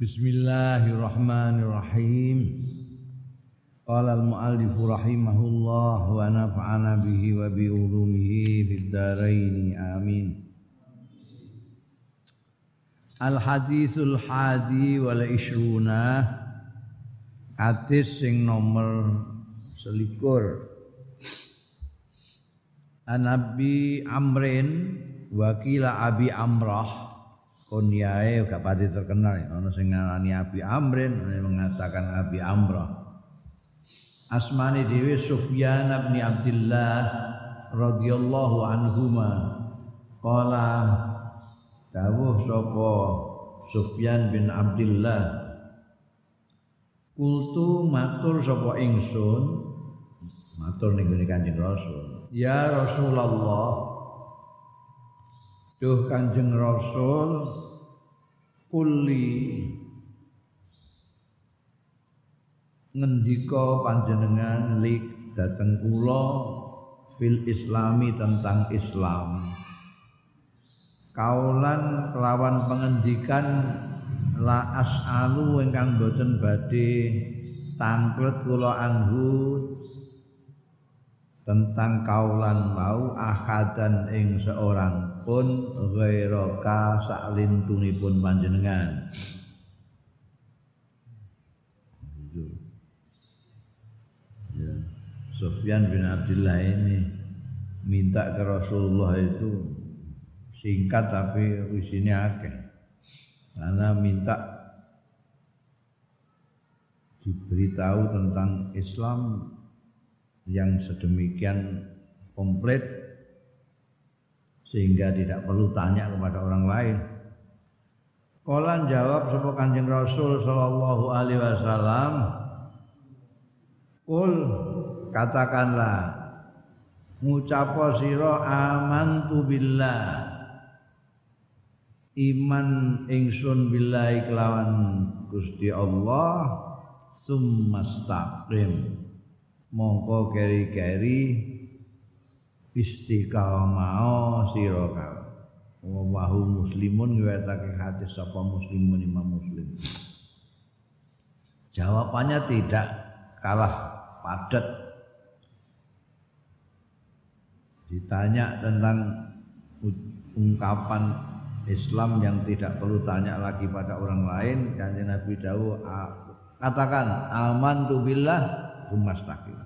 Bismillahirrahmanirrahim. Qala al-muallif rahimahullah wa nafa'ana bihi wa bi ulumihi fid amin. Al haditsul hadi wal ishruna hadis sing nomor selikur Anabi Amrin wakila Abi Amrah kunyae gak pati terkenal. Ana sing ngarani Abi Amrin mengatakan Abi Amrah. Asmani dhewe Sufyan bin Abdullah radhiyallahu anhuma. Qala dawuh sapa Sufyan bin Abdullah Kultu matur sapa ingsun. Matur ning Kanjeng Rasul. Ya Rasulullah. Duh Kanjeng Rasul kuli. Ngendika panjenengan lik dateng kula fil islami tentang Islam. Kaulan kelawan pengendikan la as'alu ingkang boten badhe tangklet kula anhu tentang kaulan mau ahadan ing seorang pun ghairaka pun panjenengan. Ya. Sufyan bin Abdullah ini minta ke Rasulullah itu singkat tapi isinya akeh. Karena minta diberitahu tentang Islam yang sedemikian komplit sehingga tidak perlu tanya kepada orang lain. Kolan jawab sapa Kanjeng Rasul sallallahu alaihi wasallam, "Kul katakanlah ngucapo sira amantu billah." Iman ingsun billahi kelawan Gusti Allah summastaqim mongko keri-keri istiqamah sira wahu muslimun ngwetake hati sapa muslimun imam muslim. Jawabannya tidak kalah padat. Ditanya tentang ungkapan Islam yang tidak perlu tanya lagi pada orang lain. Kanjeng Nabi Dawud katakan aman tu billah mustaqim.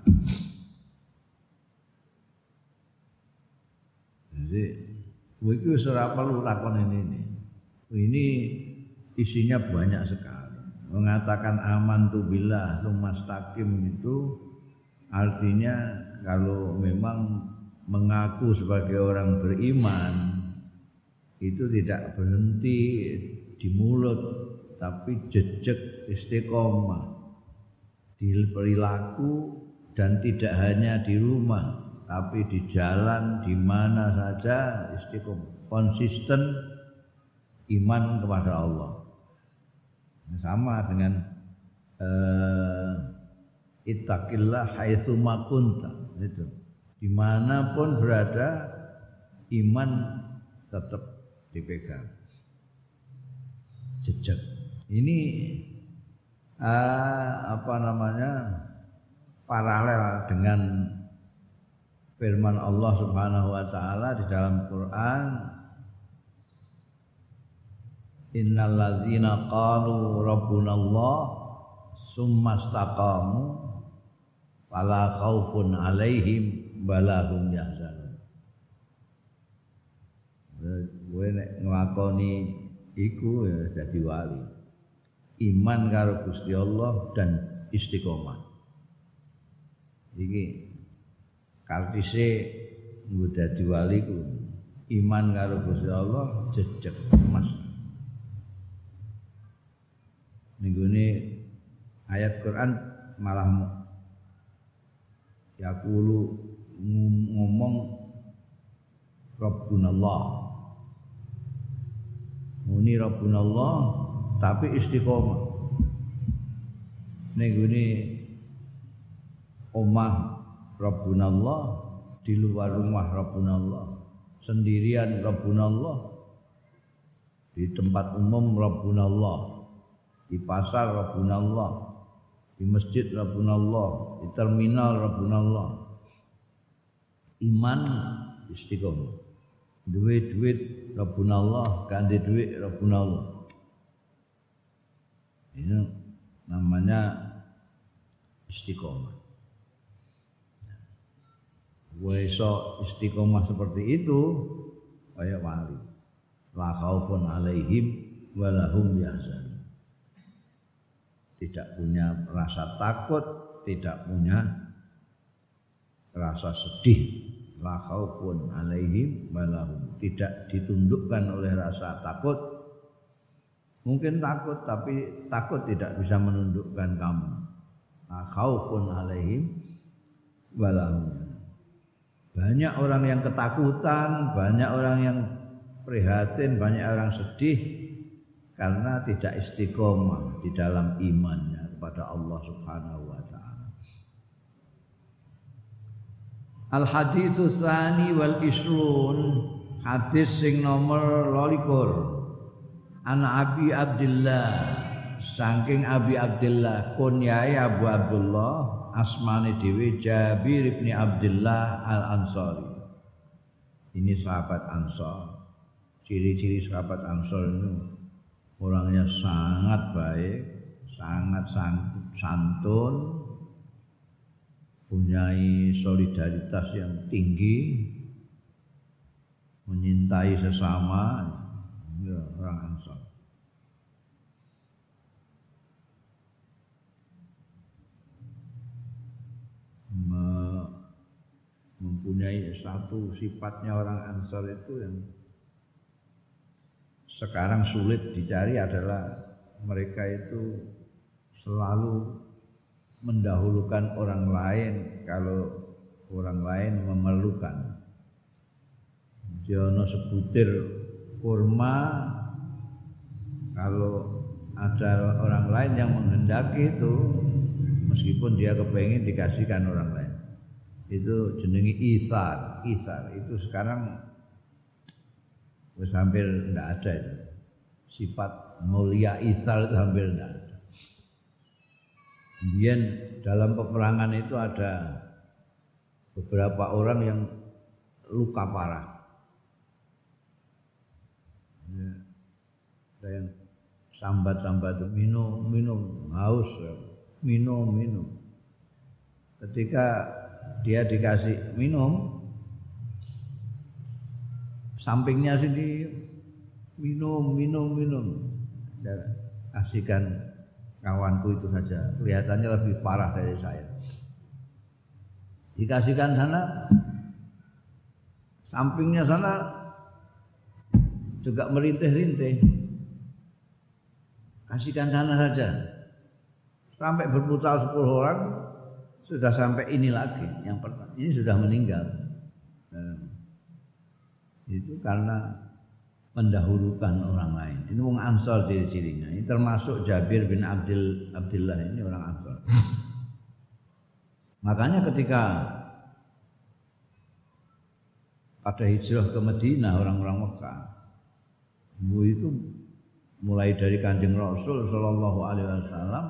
Jadi, itu ora perlu lakon ini ini. Ini isinya banyak sekali. Mengatakan aman tu billah mustaqim itu artinya kalau memang mengaku sebagai orang beriman itu tidak berhenti di mulut tapi jejak istiqomah di perilaku dan tidak hanya di rumah tapi di jalan di mana saja istiqomah konsisten iman kepada Allah. Sama dengan uh, ittaqillah haitsu kunta itu. Di mana pun berada iman tetap dipegang. Jejak. Ini uh, apa namanya paralel dengan firman Allah Subhanahu wa taala di dalam Quran Innal ladzina qalu rabbuna Allah summa istaqamu fala khaufun alaihim wala hum yahzanun. Kowe nek nglakoni iku ya dadi wali iman karo Gusti Allah dan istiqomah. Iki kartise nggo dadi wali ku iman karo Gusti Allah jejeg mas. Ninggone ayat Quran malah yaqulu ngomong Rabbunallah. Muni Rabbunallah tapi istiqomah ning gune omah Rabbunallah di luar rumah Rabbunallah sendirian Rabbunallah di tempat umum Rabbunallah di pasar Rabbuna Allah, di masjid Rabbuna Allah, di terminal Rabbuna Allah. Iman istiqomah. Duit duit Rabbuna Allah, ganti duit Rabbuna Allah. Ini namanya istiqomah. Weso istiqomah seperti itu kayak wali. La khaufun alaihim walahum yahzan tidak punya rasa takut, tidak punya rasa sedih. La khaufun alaihim walahum. Tidak ditundukkan oleh rasa takut. Mungkin takut tapi takut tidak bisa menundukkan kamu. La khaufun alaihim walahum. Banyak orang yang ketakutan, banyak orang yang prihatin, banyak orang sedih karena tidak istiqomah di dalam imannya kepada Allah Subhanahu wa taala. Al haditsu tsani wal isrun hadis sing nomor 22 An Abi Abdullah saking Abi Abdullah kunyai Abu Abdullah asmane dhewe Jabir bin Abdullah Al Ansari. Ini sahabat Ansar. Ciri-ciri sahabat Ansar itu orangnya sangat baik, sangat santun, punya solidaritas yang tinggi, menyintai sesama, ya, orang Ansar. Mempunyai satu sifatnya orang Ansar itu yang sekarang sulit dicari adalah mereka itu selalu mendahulukan orang lain kalau orang lain memerlukan. Jono sebutir kurma kalau ada orang lain yang menghendaki itu meskipun dia kepengen dikasihkan orang lain itu jenengi isar isar itu sekarang hampir tidak ada itu. Sifat mulia isal itu hampir tidak ada. Kemudian dalam peperangan itu ada beberapa orang yang luka parah. Ya, yang sambat-sambat minum, minum, haus, minum, minum. Ketika dia dikasih minum, sampingnya sini minum minum minum. Dan kasihkan kawanku itu saja. Kelihatannya lebih parah dari saya. Dikasihkan sana sampingnya sana juga merintih-rintih. Kasihkan sana saja sampai berputar 10 orang sudah sampai ini lagi yang pertama ini sudah meninggal itu karena mendahulukan orang lain. Ini wong Ansor ciri-cirinya. Ini termasuk Jabir bin Abdul Abdullah ini orang Ansor. Makanya ketika pada hijrah ke Madinah orang-orang Mekah, itu mulai dari kanjeng Rasul Shallallahu Alaihi Wasallam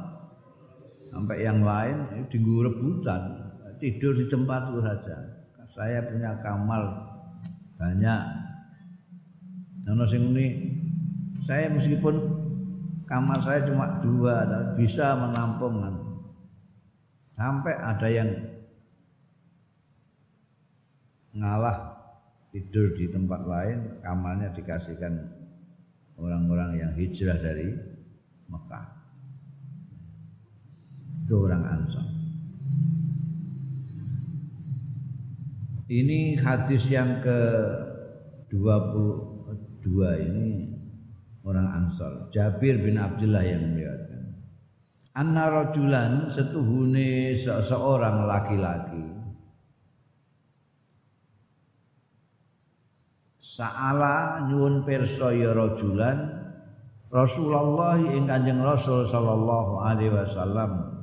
sampai yang lain di rebutan tidur di tempat itu saja. Saya punya kamar banyak. Nono sing ini saya meskipun kamar saya cuma dua bisa menampung sampai ada yang ngalah tidur di tempat lain kamarnya dikasihkan orang-orang yang hijrah dari Mekah itu orang Ansar Ini hadis yang ke 22 ini orang Ansar. Jabir bin Abdullah yang meriwayatkan. Anna rajulan setuhune seorang laki-laki Sa'ala nyuwun pirsa ya rajulan Rasulullah ing Kanjeng Rasul sallallahu alaihi wasallam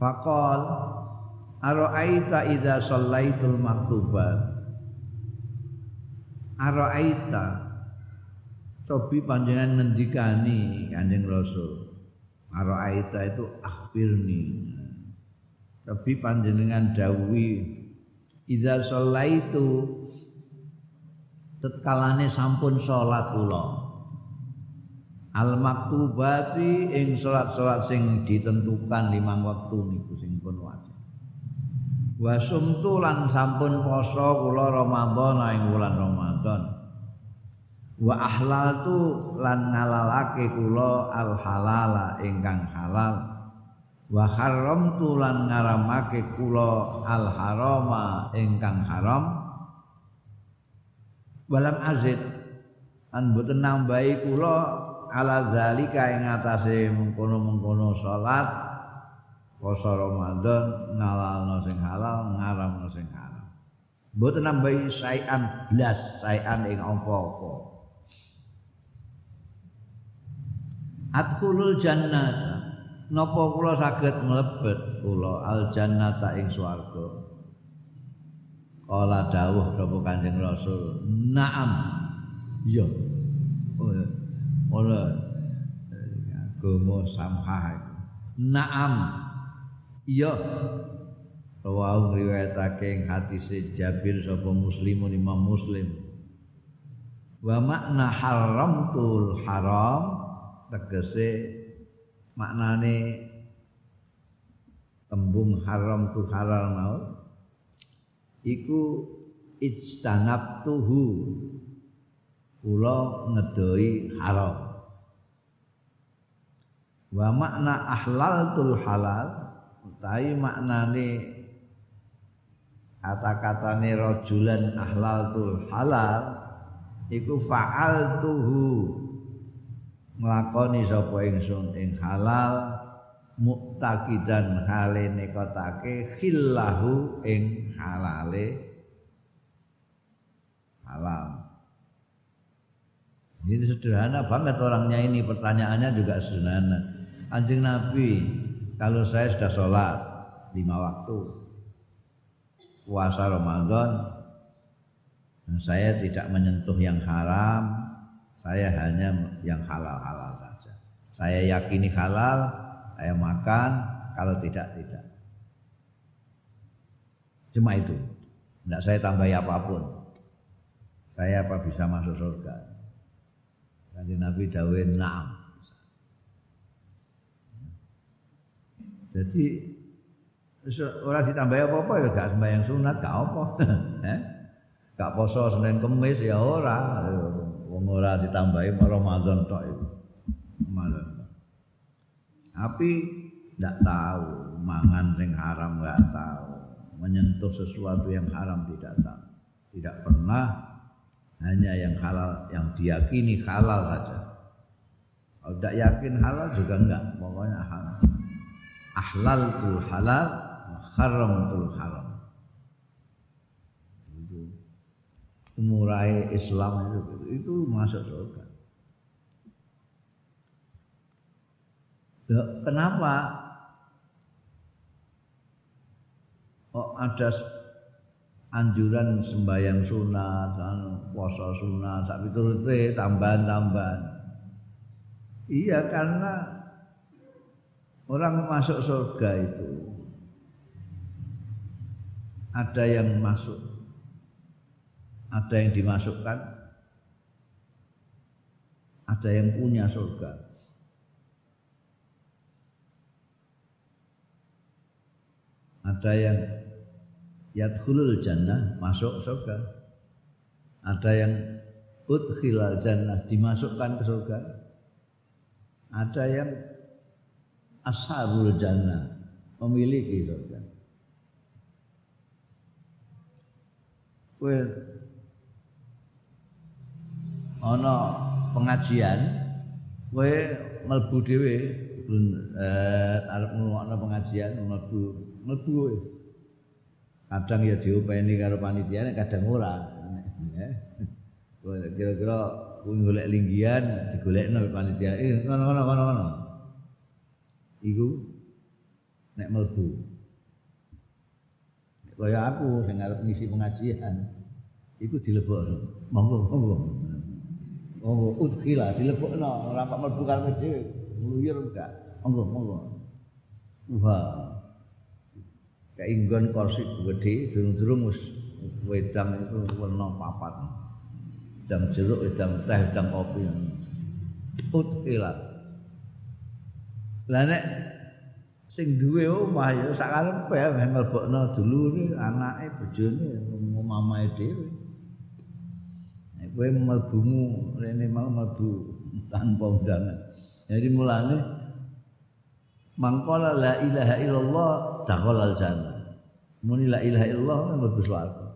Faqal Ara'aita idza shallaitul maktubat Ara'aita Tobi panjenengan ngendikani Kanjeng Rasul. Maro aita itu akhbirni. Tapi panjenengan dawuhi idza shallaitu tetkalane sampun salat kula. Al maktubati ing salat-salat sing ditentukan limang wektu niku sing pun wajib. Wa sumtu lan sampun poso kula Ramadan ing wulan Ramadan. Wa ahlaltu lan ngalalake kula al halala ingkang halal. Wa haramtu lan ngaramake kula al harama ingkang haram. Walam azid an boten nambahi kula ala zalika ing atase mengkono-mengkono salat poso Ramadan ngalalno sing halal ngaramno sing haram. Mboten nambahi sayan blas sayan ing apa-apa. Adkhulul jannah napa kula saged mlebet kula al jannata ing swarga. Kala dawuh sapa kanjeng rasul naam. Iya. Oh ora agama samhah naam. Iya. Rawau riwayatake ing hadis Jabir sapa muslimun Imam Muslim. Wa makna haramtul haram tegese maknane tembung haram tu halal mau. Iku ijtanabtuhu kula ngedoi haram. Wa makna ahlaltul halal utawi maknane kata-katane rajulan ahlaltul halal iku fa'altuhu. Nglakoni sapa ingsun ing halal muktakidan hale nekotake khillahu ing halale halal ini sederhana banget orangnya ini pertanyaannya juga sederhana anjing nabi kalau saya sudah sholat lima waktu puasa Ramadan dan saya tidak menyentuh yang haram saya hanya yang halal-halal saja. Saya yakini halal, saya makan, kalau tidak tidak. Cuma itu. Tidak saya tambahi apa pun. Saya apa bisa masuk surga? Nanti Nabi Dawin na'am. Jadi orang ditambahi apa-apa ya gak sembahyang sunat, gak apa. eh? Gak poso Senin Kemis ya ora. wong ora ditambahi Ramadan tok itu. Malah. Tapi ndak tahu mangan sing haram nggak tahu, menyentuh sesuatu yang haram tidak tahu. Tidak pernah hanya yang halal yang diyakini halal saja. Kalau tidak yakin halal juga enggak, pokoknya halal. Ahlal tul halal, haram tul haram. umurai Islam itu itu masuk surga. Kenapa? Oh ada anjuran sembahyang sunat, puasa sunat, sak piturute tambahan-tambahan. Iya karena orang masuk surga itu ada yang masuk ada yang dimasukkan ada yang punya surga ada yang yadkhulul jannah masuk surga. Ada yang udkhilal jannah dimasukkan ke surga. Ada yang ashabul jannah memiliki surga. Well, ana pengajian kowe mlebu dhewe. Eh arep ngrungokno pengajian mlebu mlebu kowe kadang ya diopeni karo panitia kadang ora ya kira-kira kuwi golek linggian digolekno panitia eh ngono ngono ngono ngono iku nek mlebu kaya aku sing arep ngisi pengajian iku dilebokno monggo monggo Oh, udkhila dilebokno, ora kok mlebu karepe dhewe. Ngluyur enggak. Monggo, monggo. Wah. Kainggon kursi gede, durung-durung wis wedang itu warna papat. Wedang jeruk, wedang teh, wedang kopi. Udkhila. Lah nek sing duwe omah ya sak karepe ya mlebokno dulure, anake, bojone, mamae dhewe. kowe mlebumu rene mau mlebu tanpa undangan. Jadi mulane mangkola la ilaha illallah dakhala jannah. Muni la ilaha illallah mlebu swarga.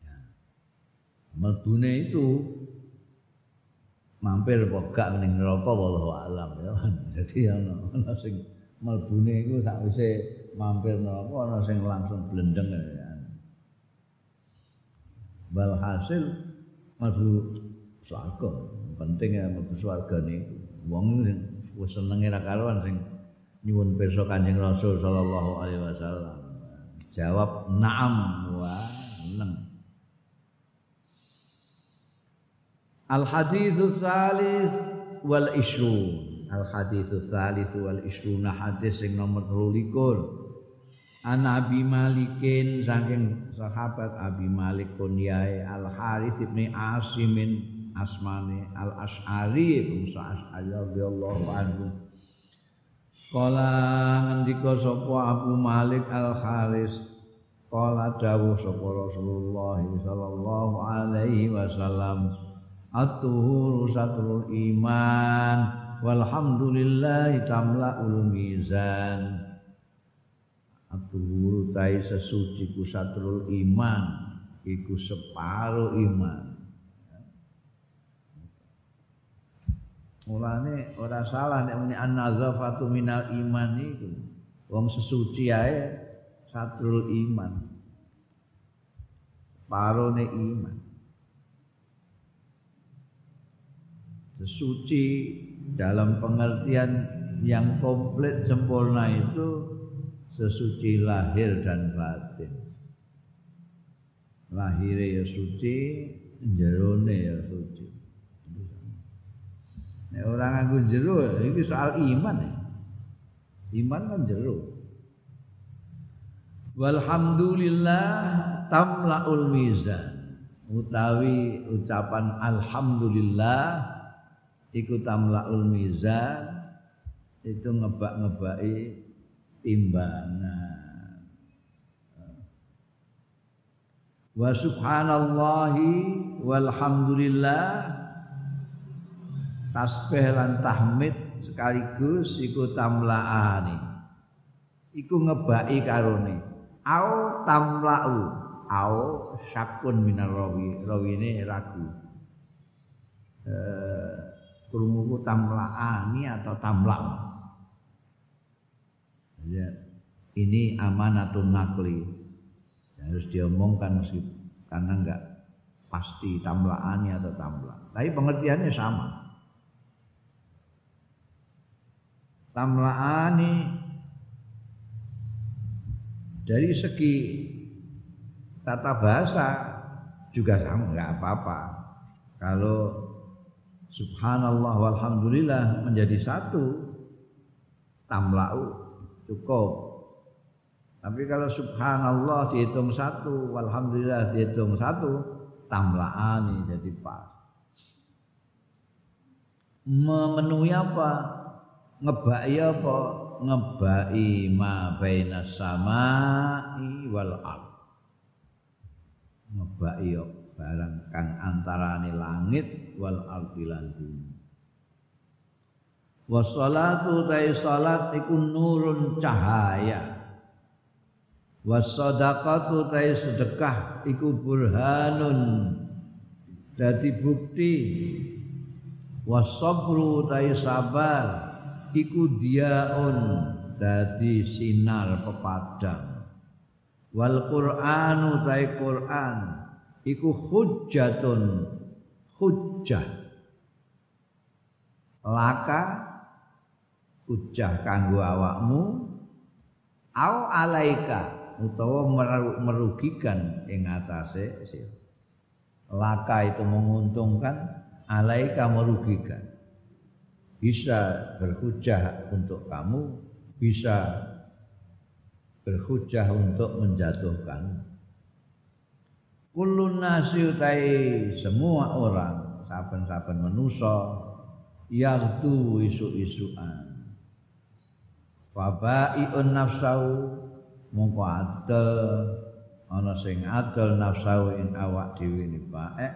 Ya. Mlebune itu mampir apa gak ning neraka wallahu alam ya. Jadi ana ana sing mlebune iku sakwise mampir neraka ana sing langsung blendeng ya. bal hasil mlebu swarga penting ya mlebu swarga niku wong wis senenge ra karuan sing nyuwun pirsa Kanjeng Rasul sallallahu alaihi wasallam. Jawab na'am. Wa neng Al haditsu tsalits wal ishrun Al haditsu tsalits wal ishrun hadis sing nomor 23 An Abi Malikin saking sahabat Abi Malik kunyae Al Harith bin Asimin asmane Al Asy'ari bin Sa'ad radhiyallahu anhu. Kala ngendika sapa Abu Malik Al Haris Kala dawuh sapa Rasulullah sallallahu alaihi wasallam At-tuhuru satrul iman walhamdulillah tamla'ul mizan. Atuhuru tai sesuci ku satrul iman Iku separuh iman Mulane ora salah nek muni an-nadzafatu minal iman iku. Wong sesuci ae satrul iman. Parone iman. Sesuci dalam pengertian yang komplit sempurna itu sesuci lahir dan batin. Lahirnya ya suci, jerone ya suci. Nek orang nganggo jero iki soal iman ya. Iman kan jero. Walhamdulillah tamlaul mizan. Utawi ucapan alhamdulillah iku tamlaul mizan itu ngebak-ngebaki timbangan wa subhanallahi walhamdulillah tasbih lan tahmid sekaligus iku tamlaani. Iku ngebaki karone. Au tamlau. Au syakun minar rawi. Rawine ragu. Eh krungu tamlaani atau tamlau? Ya, ini amanatun nakli. Ya, harus diomongkan meskipun karena enggak pasti tamlaannya atau tamla. Tapi pengertiannya sama tamlaani dari segi tata bahasa juga sama enggak apa-apa kalau subhanallah walhamdulillah menjadi satu tamlau cukup. Tapi kalau subhanallah dihitung satu, walhamdulillah dihitung satu, tamlaani jadi pas. Memenuhi apa? Ngebai apa? Ngebai ma baina samai wal ard. Ngebai barang kang antarane langit wal ardi lan bumi. Wassalatu tai salat iku nurun cahaya. Wassadaqatu tai sedekah iku burhanun dadi bukti. Wasabru tai sabar iku diaun dadi sinar pepadang. Wal Qur'anu tai Qur'an. Iku hujjatun hujjah. Laka ujah kanggo awakmu. Au alaika utawa merugikan ing atase laka itu menguntungkan alaika merugikan bisa berhujah untuk kamu bisa berhujah untuk menjatuhkan. Kulun nasi semua orang saben-saben manusa yardu isu-isuan. Fabaiun nafsau mongko adel ana sing adel nafsau ing awak dhewe ni baik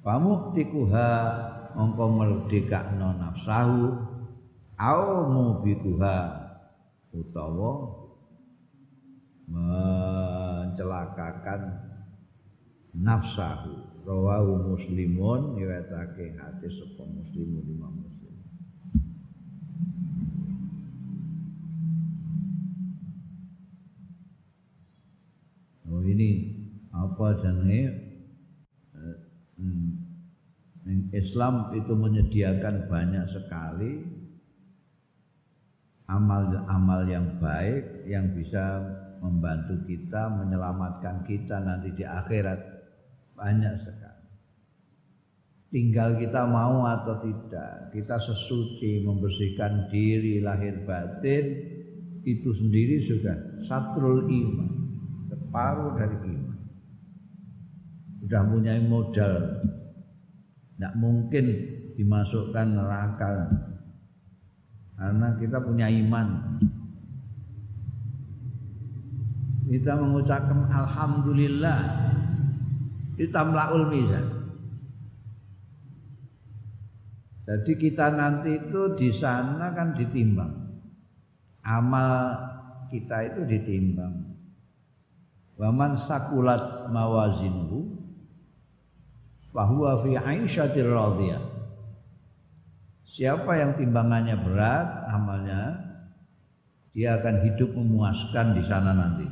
pamuktiha mongko merdekakno nafsahu au mubikuha utawa mencelakakan nafsahu. Rawahu muslimun riwayatake hadis sapa muslimun imam muslim. Oh ini apa jenenge? Eh, hmm. Islam itu menyediakan banyak sekali amal-amal yang baik yang bisa membantu kita menyelamatkan kita nanti di akhirat banyak sekali. Tinggal kita mau atau tidak, kita sesuci membersihkan diri lahir batin itu sendiri sudah satrul iman, separuh dari iman. Sudah punya modal tidak mungkin dimasukkan neraka karena kita punya iman. Kita mengucapkan alhamdulillah kita melaul mizan. Jadi kita nanti itu di sana kan ditimbang. Amal kita itu ditimbang. Waman sakulat mawazinuhu bahwa fi aisyatir radhiyah. Siapa yang timbangannya berat amalnya dia akan hidup memuaskan di sana nanti.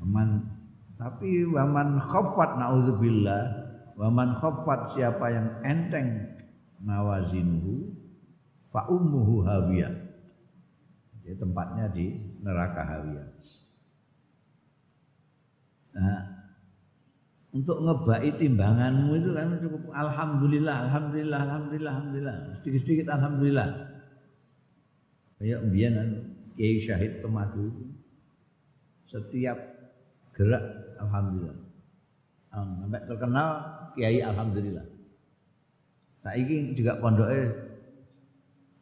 Aman tapi waman khaffat naudzubillah waman khaffat siapa yang enteng mawazinuhu fa ummuhu hawiyah. Jadi tempatnya di neraka hawiyah. Nah, untuk ngebai timbanganmu itu kan cukup alhamdulillah, alhamdulillah, alhamdulillah, alhamdulillah. Sedikit-sedikit alhamdulillah. Kayak mbiyen anu, Kiai Syahid Pemadu setiap gerak alhamdulillah. Sampai terkenal Kiai alhamdulillah. Nah ini juga pondoknya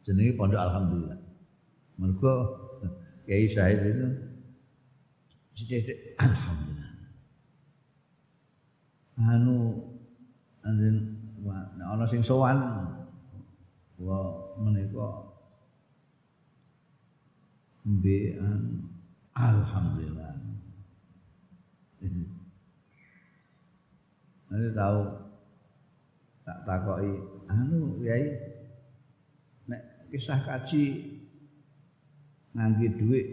jenenge pondok alhamdulillah. Mergo Kiai Syahid itu sithik alhamdulillah anu anjen ana sing sowan. Wa menika mbekan alhamdulillah. Nanti tahu tak takoki anu yai nek kisah kaji ngangge duit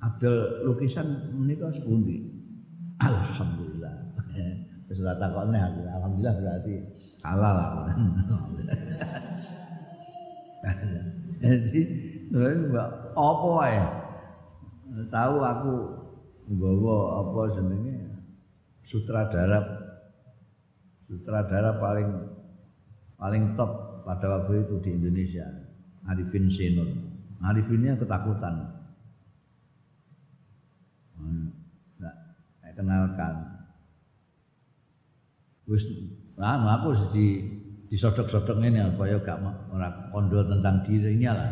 adol lukisan menika sepundi? Alhamdulillah Ora takokne aku. Alhamdulillah berarti halal aku. Jadi apa wae. Tahu aku nggawa apa jenenge sutradara sutradara paling paling top pada waktu itu di Indonesia Arifin Senur Arifinnya ketakutan nah, kenalkan wis anu aku di disodok-sodok ini apa ya gak ora kondo tentang dirinya lah.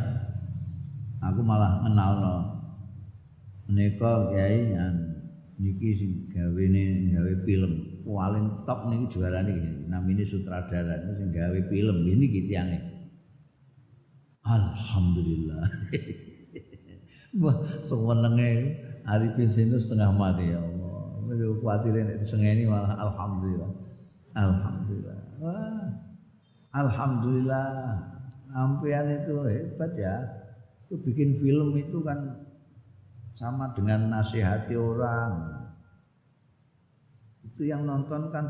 Aku malah kenal no. Menika kiai niki sing gawene gawe film paling top niki juarane iki. Namine sutradara niku sing gawe film ini iki tiange. Alhamdulillah. Wah, sewenenge Arifin Sinu setengah mati ya Allah. Wis kuwatire nek disengeni malah alhamdulillah. Alhamdulillah. Wah, Alhamdulillah. Ampian itu hebat ya. Itu bikin film itu kan sama dengan nasihati orang. Itu yang nonton kan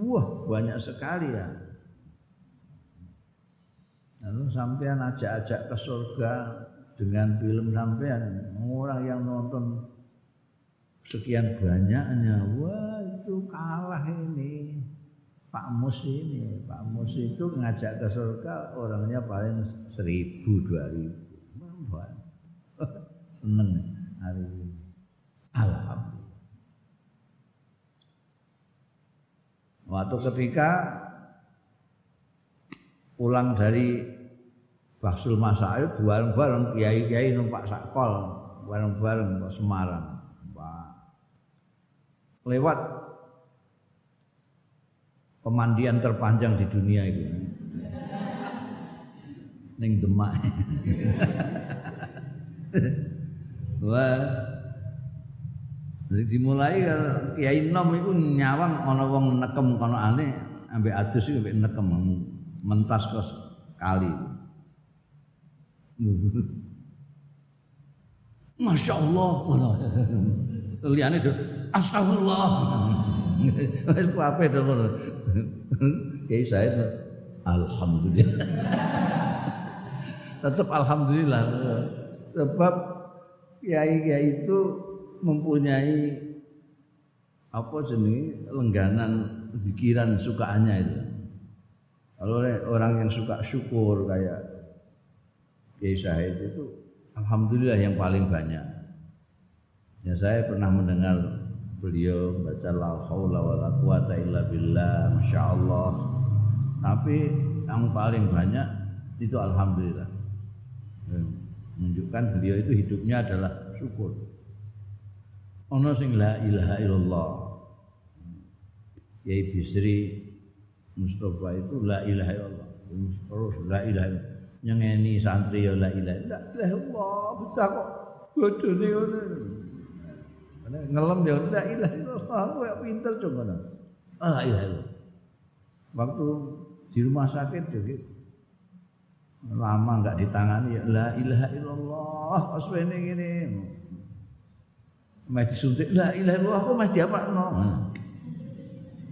wah banyak sekali ya. Lalu sampean ajak-ajak ke surga dengan film sampean orang yang nonton sekian banyaknya wah itu kalah ini Pak Mus ini Pak Mus itu ngajak ke surga orangnya paling seribu dua ribu. Seneng hari ini. Alhamdulillah. Waktu ketika pulang dari Baksul Masail bareng-bareng kiai-kiai numpak sakol bareng-bareng ke Semarang. Lewat pemandian terpanjang di dunia itu. Ning Demak. Wah. Jadi dimulai Kiai Nom itu nyawang ana wong nekem kono aneh ambek adus iki ambek nekem mentas ke kali. Masya Allah. Liane itu astagfirullah. Wis kuape to ngono. Kiai Said alhamdulillah. Tetap alhamdulillah. Sebab kiai-kiai itu mempunyai apa jenis lengganan pikiran sukaannya itu. Kalau orang yang suka syukur kayak Kiai Said itu alhamdulillah yang paling banyak. Ya saya pernah mendengar beliau baca la haula wala quwata illa billah masyaallah. Tapi yang paling banyak itu alhamdulillah. Menunjukkan beliau itu hidupnya adalah syukur. Ono sing la ilaha illallah. Yai Bisri Mustafa itu la ilaha illallah. Terus la ilaha illallah nyengeni santri ya la ilaha illallah Allah bisa kok bodone ngono ngelem ya la ilaha illallah aku ya pinter coba ah la ilaha illallah waktu di rumah sakit juga lama enggak ditangani ya la ilaha illallah aswene ngene mesti disuntik la ilaha illallah aku mesti apa no hmm.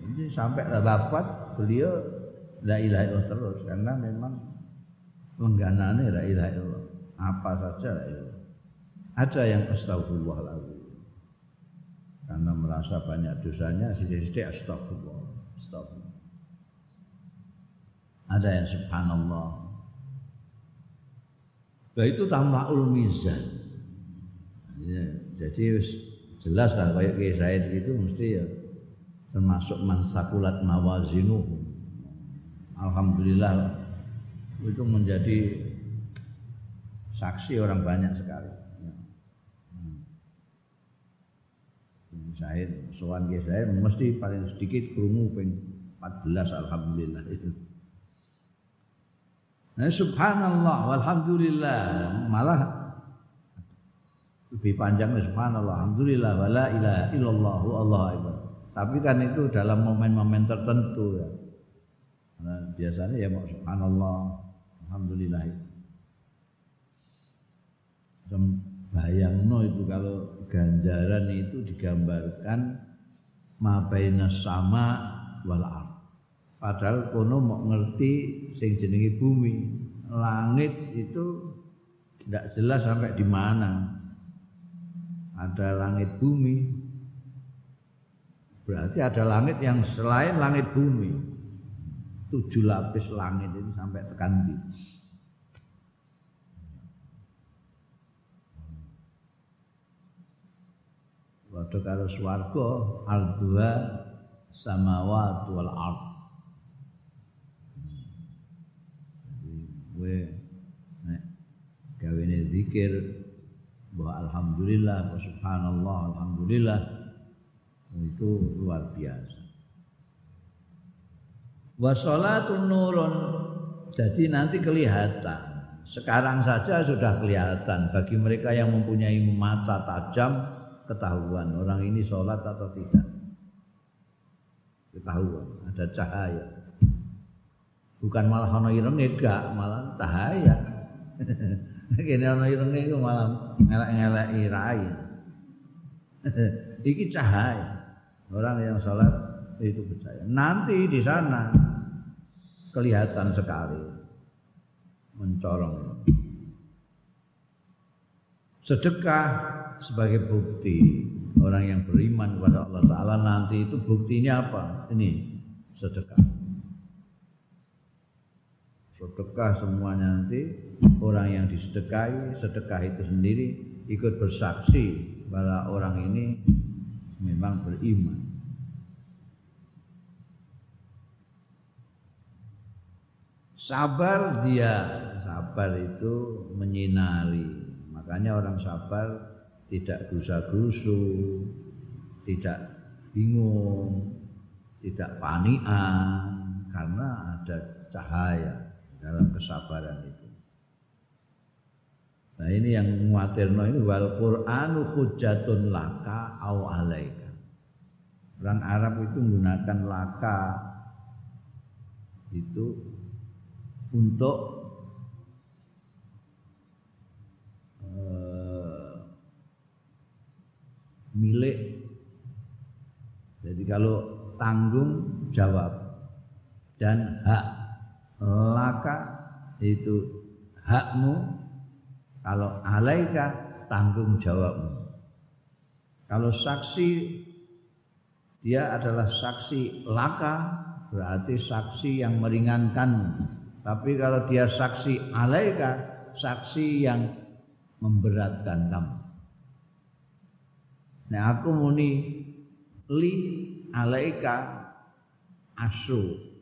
jadi sampai wafat beliau la ilaha illallah terus karena memang lengganane la ilaha illallah. Apa saja la ilaha. Ada yang astagfirullahaladzim. Karena merasa banyak dosanya, sedikit-sedikit astagfirullah. Astagfirullah. Ada yang subhanallah. Nah itu tamla'ul mizan. Ya, jadi jelas lah kayak Said itu mesti ya termasuk mansakulat mawazinu. Alhamdulillah itu menjadi saksi orang banyak sekali. Saya sowan ke saya mesti paling sedikit krungu ping 14 alhamdulillah itu. Nah, subhanallah walhamdulillah malah lebih panjang subhanallah alhamdulillah wala ilaha illallah Allah akbar. Tapi kan itu dalam momen-momen tertentu ya. Nah, biasanya ya mau subhanallah Alhamdulillah. No itu kalau ganjaran itu digambarkan mabaina sama wal Padahal kono mau ngerti sing jenenge bumi, langit itu tidak jelas sampai di mana. Ada langit bumi. Berarti ada langit yang selain langit bumi tujuh lapis langit ini sampai tekan di. Waktu kalau swarga al-dua samawat wal ard. Gue nek gawene zikir bahwa alhamdulillah, subhanallah, alhamdulillah itu luar biasa. Wasolatun nurun. Jadi nanti kelihatan. Sekarang saja sudah kelihatan bagi mereka yang mempunyai mata tajam ketahuan orang ini sholat atau tidak. Ketahuan, ada cahaya. Bukan malah ono irenge gak, malah cahaya. Kene ono irenge itu malah ngelak-ngelaki rai. Iki cahaya. Orang yang sholat itu percaya. Nanti di sana kelihatan sekali mencorong. Sedekah sebagai bukti orang yang beriman kepada Allah Ta'ala nanti itu buktinya apa? Ini sedekah. Sedekah semuanya nanti orang yang disedekahi, sedekah itu sendiri ikut bersaksi bahwa orang ini memang beriman. Sabar dia, sabar itu menyinari. Makanya orang sabar tidak gusa-gusu, tidak bingung, tidak panian karena ada cahaya dalam kesabaran itu. Nah ini yang muatirno ini wal Qur'anu hujatun laka au alaika. Orang Arab itu menggunakan laka itu untuk milik. Jadi kalau tanggung jawab dan hak laka itu hakmu. Kalau alaika tanggung jawabmu. Kalau saksi dia adalah saksi laka berarti saksi yang meringankan tapi kalau dia saksi alaika saksi yang memberatkan kamu nah aku muni li alaika asu.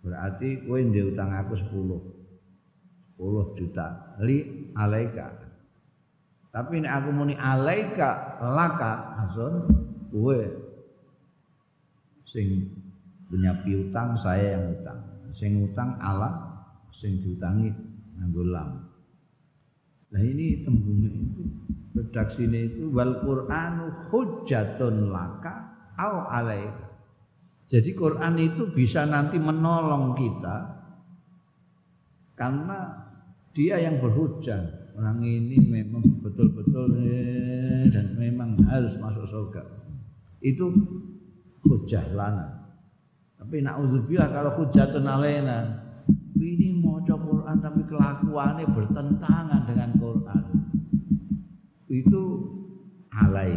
Berarti kowe ndek utang aku 10 10 juta. Li alaika. Tapi nek aku muni alaika laka asun kowe sing punya piutang saya yang utang. Sing utang Allah sing diutangi nganggo nah ini tembungnya itu redaksinya itu wal Qur'anu hujjatun laka au alaika jadi Quran itu bisa nanti menolong kita karena dia yang berhujah orang ini memang betul-betul eh, dan memang harus masuk surga. Itu hujah lana. Tapi naudzubillah kalau hujatun alaina. Ini mau Quran tapi kelakuannya bertentangan dengan Quran. Itu alai.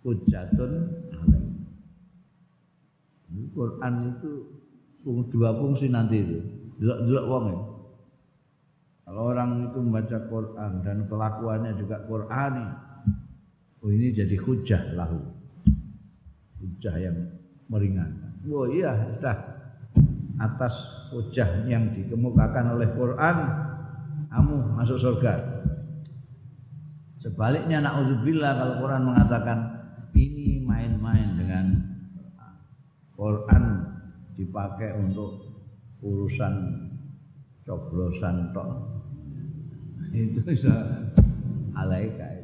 Hujatun alai. Quran itu dua fungsi nanti itu. Dua-dua wong ya. Kalau orang itu membaca Quran dan kelakuannya juga Qurani, oh ini jadi hujah lahu hujah yang meringankan. Oh iya, sudah atas hujah yang dikemukakan oleh Quran, kamu masuk surga. Sebaliknya naudzubillah kalau Quran mengatakan ini main-main dengan Quran dipakai untuk urusan coblosan tok. Itu bisa alaika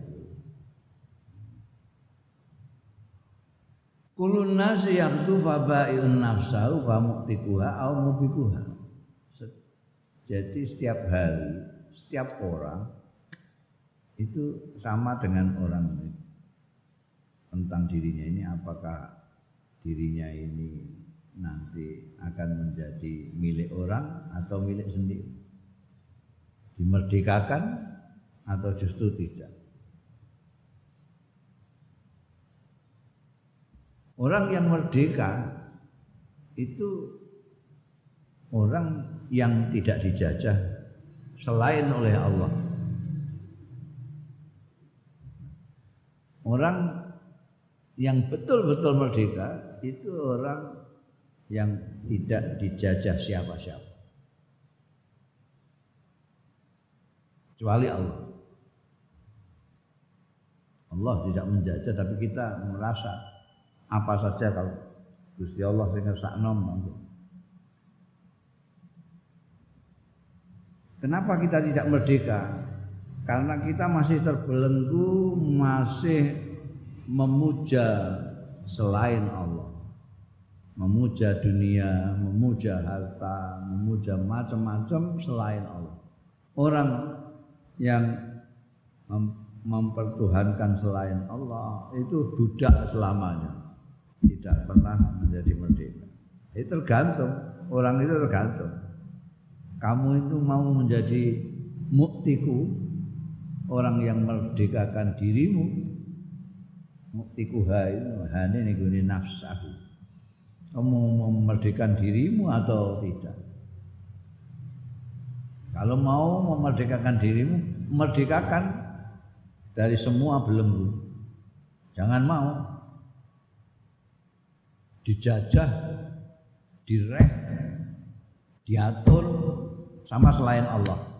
Kulun nasi yang tu fabaiun nafsahu wa muktikuha au mubikuha. Jadi setiap hari, setiap orang itu sama dengan orang ini. tentang dirinya ini apakah dirinya ini nanti akan menjadi milik orang atau milik sendiri dimerdekakan atau justru tidak Orang yang merdeka itu orang yang tidak dijajah selain oleh Allah. Orang yang betul-betul merdeka itu orang yang tidak dijajah siapa-siapa. Kecuali Allah. Allah tidak menjajah tapi kita merasa apa saja kalau Gusti Allah sing ngersakno Kenapa kita tidak merdeka? Karena kita masih terbelenggu, masih memuja selain Allah. Memuja dunia, memuja harta, memuja macam-macam selain Allah. Orang yang mempertuhankan selain Allah itu budak selamanya tidak pernah menjadi merdeka. Itu tergantung, orang itu tergantung. Kamu itu mau menjadi muktiku orang yang merdekakan dirimu muktikuha itu hane nih nafsahu kamu memerdekakan dirimu atau tidak? Kalau mau memerdekakan dirimu merdekakan. Dari semua belenggu. Jangan mau dijajah direh diatur sama selain Allah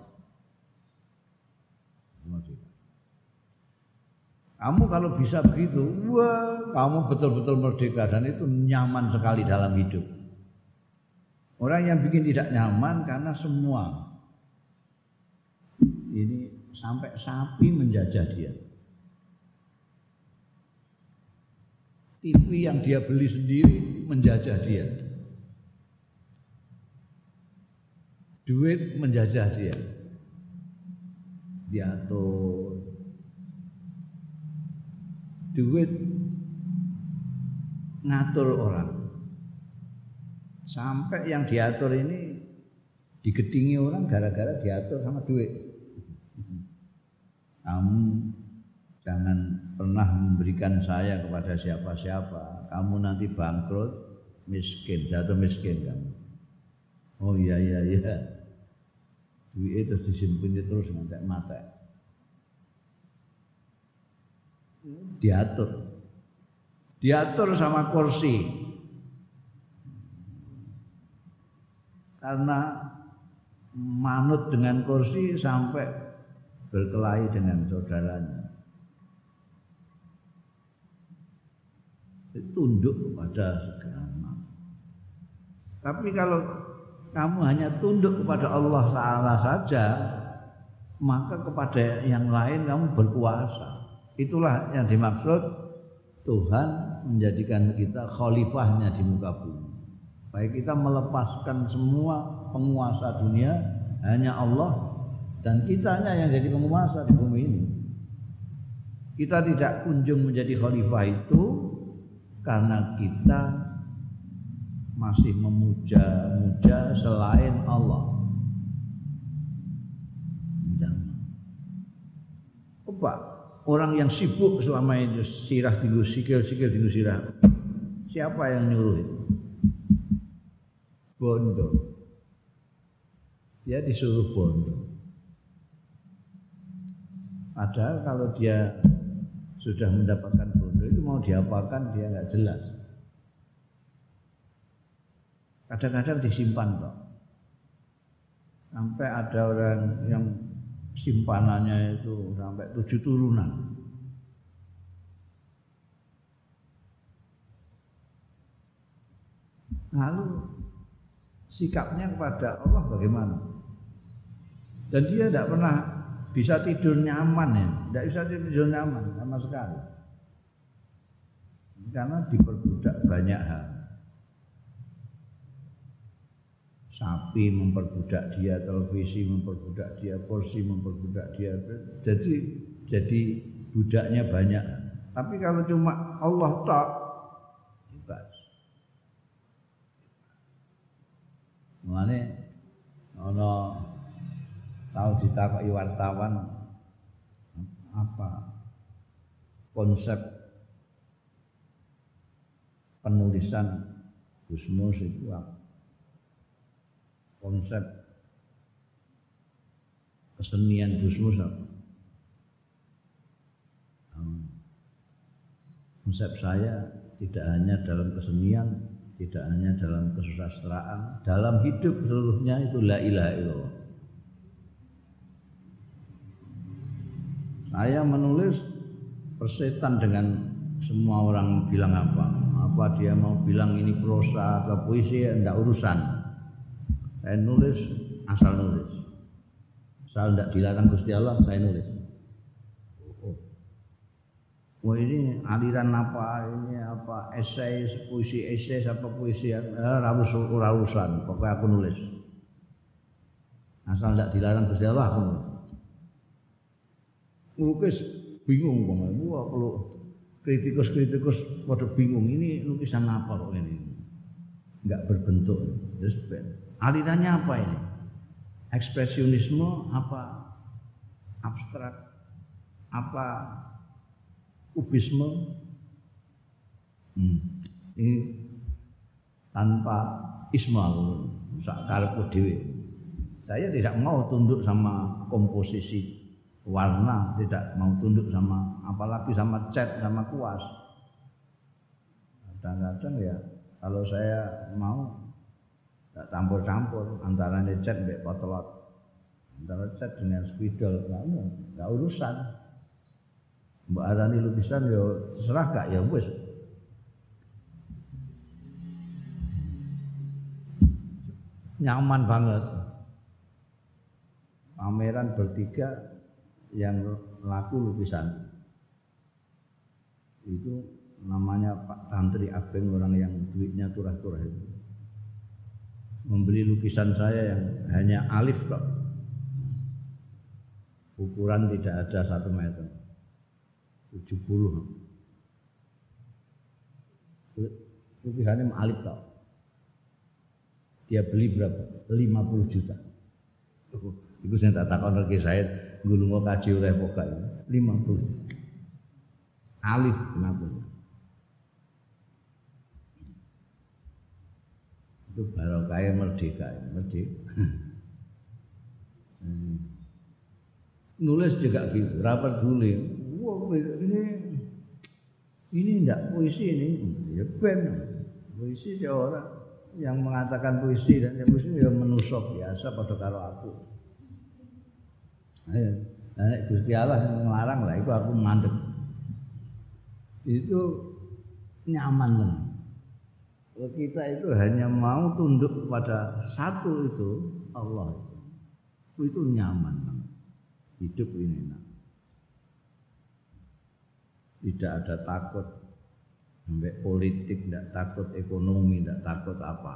Kamu kalau bisa begitu, wah, kamu betul-betul merdeka dan itu nyaman sekali dalam hidup. Orang yang bikin tidak nyaman karena semua ini sampai sapi menjajah dia. TV yang dia beli sendiri menjajah dia. Duit menjajah dia. Diatur, duit ngatur orang. Sampai yang diatur ini digedingi orang gara-gara diatur sama duit. Kamu jangan pernah memberikan saya kepada siapa-siapa. Kamu nanti bangkrut, miskin, jatuh miskin kamu. Oh iya iya iya. Duit itu disimpan terus sampai mati. diatur. Diatur sama kursi. Karena manut dengan kursi sampai berkelahi dengan saudaranya. Tunduk kepada segala Tapi kalau kamu hanya tunduk kepada Allah Taala saja, maka kepada yang lain kamu berkuasa. Itulah yang dimaksud Tuhan menjadikan kita khalifahnya di muka bumi. Baik kita melepaskan semua penguasa dunia hanya Allah dan kitanya yang jadi penguasa di bumi ini. Kita tidak kunjung menjadi khalifah itu karena kita masih memuja-muja selain Allah. Apa? orang yang sibuk selama itu sirah tinggu sikil sikil tinggu sirah siapa yang nyuruh itu bondo dia disuruh bondo padahal kalau dia sudah mendapatkan mau diapakan dia nggak jelas kadang-kadang disimpan kok sampai ada orang yang simpanannya itu sampai tujuh turunan. Lalu sikapnya kepada Allah bagaimana? Dan dia tidak pernah bisa tidur nyaman ya, tidak bisa tidur nyaman sama sekali. Karena diperbudak banyak hal. sapi memperbudak dia, televisi memperbudak dia, kursi memperbudak dia. Jadi jadi budaknya banyak. Tapi kalau cuma Allah tak bebas. Mulane ana tahu ditakoki wartawan apa konsep penulisan Gusmus itu konsep kesenian Gusmus apa? Konsep saya tidak hanya dalam kesenian, tidak hanya dalam kesusastraan, dalam hidup seluruhnya itu la ilaha illallah. Saya menulis persetan dengan semua orang bilang apa. Apa dia mau bilang ini prosa atau puisi, enggak urusan. Saya nulis asal nulis. Asal tidak dilarang Gusti Allah, saya nulis. Oh. Wah ini aliran apa ini apa esai puisi esai apa puisi eh, rawus rawusan pokoknya aku nulis asal tidak dilarang Gusti Allah aku nulis lukis bingung kok wah kalau kritikus-kritikus pada bingung ini lukisan apa kok ini enggak berbentuk terus Alirannya apa ini? Ekspresionisme apa abstrak apa kubisme hmm. ini tanpa ismal sakarepku dhewe saya tidak mau tunduk sama komposisi warna tidak mau tunduk sama apalagi sama cat sama kuas. Kadang-kadang ya kalau saya mau tidak campur-campur antara cat dan potlot. Antara cat dengan spidol nggak urusan. Mbak arani lukisan ya terserah gak ya wis. Nyaman banget. Pameran bertiga yang laku lukisan. Itu namanya Pak Tantri Abeng orang yang duitnya turah-turah itu. Membeli lukisan saya yang hanya alif kok ukuran tidak ada satu meter. 70 lukisannya alif kok dia beli berapa? 50 juta. Itu saya tak takon lagi saya gulung kaji oleh pokai 50 alif 50 itu barokahnya merdeka merdeka. Nulis juga gitu rapat dulu. Wah ini ini enggak puisi ini. Ya ben puisi dia orang yang mengatakan puisi dan yang puisi ya menusuk biasa pada karo aku Nah, Gusti Allah yang melarang lah itu aku mandek itu nyaman banget kita itu hanya mau tunduk pada satu itu Allah itu itu nyaman hidup ini enak tidak ada takut sampai politik tidak takut ekonomi tidak takut apa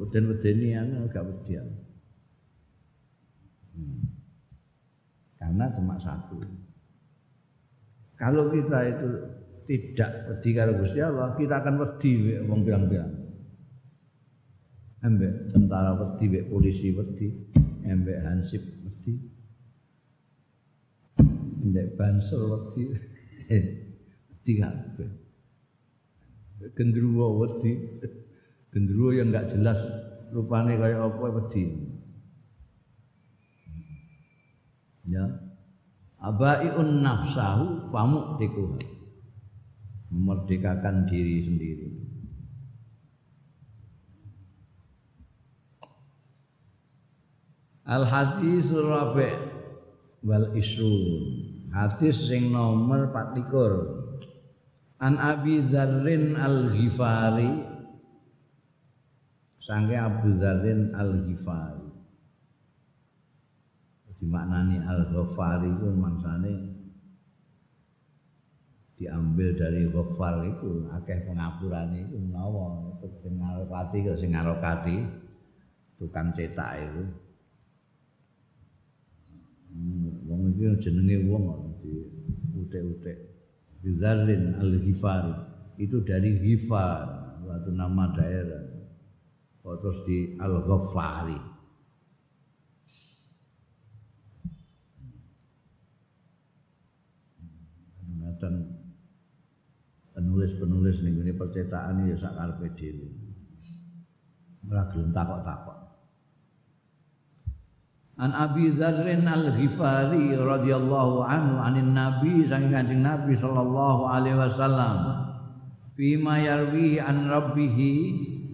udan wedeni anu agak wedian hmm. Karena cuma satu kalau kita itu tidak wedi karo Gusti Allah, kita akan wedi wong bilang-bilang. Embek tentara embek polisi wedi, embek hansip wedi. Embek bansel wedi. Wedi kabeh. Gendruwo wedi. Gendruwo yang enggak jelas rupane kaya apa wedi. Ya. Abaiun nafsahu pamuk dikuhat memerdekakan diri sendiri. Al hadis rabi wal isrun. Hadis sing nomor 24. An Abi Dzarrin Al Ghifari Sangke Abu Dzarrin Al Ghifari Dimaknani Al Ghifari itu mangsane diambil dari ghafar itu akeh pengapurane itu menawa sing ngarokati kok sing ngarokati tukang cetak itu. Wong iki jenenge wong di utek-utek. Bizarrin al-Ghifari itu dari Ghifar suatu nama daerah. Terus di Al-Ghaffari dan penulis-penulis ning ngene percetakan ya sak karepe dhewe. Ora gelem takok-takok. An Abi Dzarrin Al-Ghifari radhiyallahu anhu anin Nabi saking Kanjeng Nabi sallallahu alaihi wasallam bima yarwi an rabbih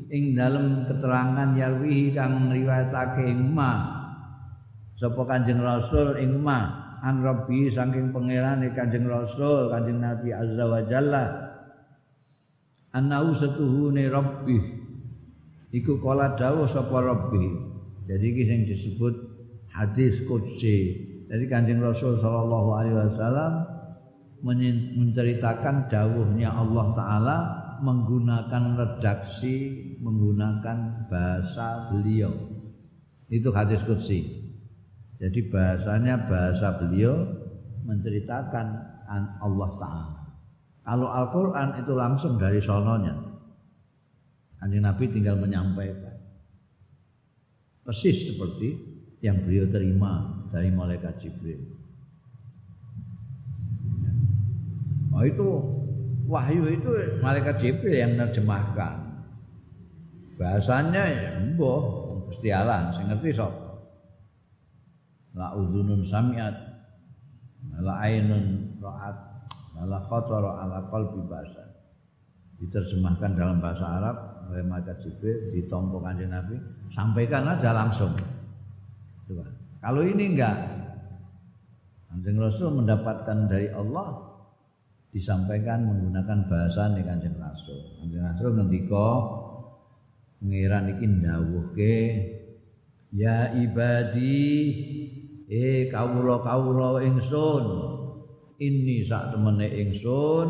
ing dalem keterangan yarwi kang ngriwayatake ing ma sapa Kanjeng Rasul ing ma an rabbi saking pangerane Kanjeng Rasul Kanjeng Nabi azza wa jalla. Annahu satuhune rabbi. Iku kala dawuh sapa rabbi. Jadi iki sing disebut hadis qudsi. Jadi Kanjeng Rasul sallallahu alaihi wasallam menceritakan dawuhnya Allah taala menggunakan redaksi menggunakan bahasa beliau. Itu hadis qudsi jadi bahasanya bahasa beliau menceritakan Allah taala kalau Al-Quran itu langsung dari sononya. Kanjeng Nabi tinggal menyampaikan. Persis seperti yang beliau terima dari malaikat Jibril. Oh itu wahyu itu malaikat Jibril yang menerjemahkan. Bahasanya ya mbah Gusti Allah ngerti sapa. La udhunun samiat la ainun ra'at la khatara ala qalbi bahasa. Diterjemahkan dalam bahasa Arab oleh malaikat Jibril ditompo kanjeng Nabi, sampaikan aja langsung. Coba. Kalau ini enggak, Kanjeng Rasul mendapatkan dari Allah disampaikan menggunakan bahasa nih Kanjeng Rasul. Kanjeng Rasul ngendika pengiran iki ndawuhke ya ibadi eh kawula-kawula ingsun. Ini sak temene ingsun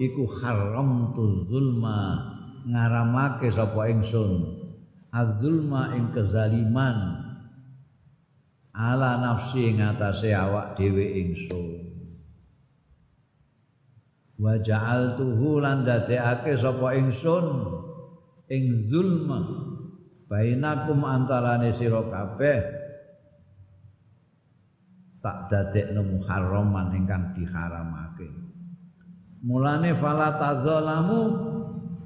iku haram tu zulma. Ngaramake sapa ingsun? Adzulma ing kezaliman. Ala nafsi ngatasé awak dhewe ingsun. Wa ja'altuhu lan dadekake sapa ingsun? Ing zulma. Bainakum antarane sira kabeh tak dadekno muharraman ingkang diharamake. Mulane fala tadzalamu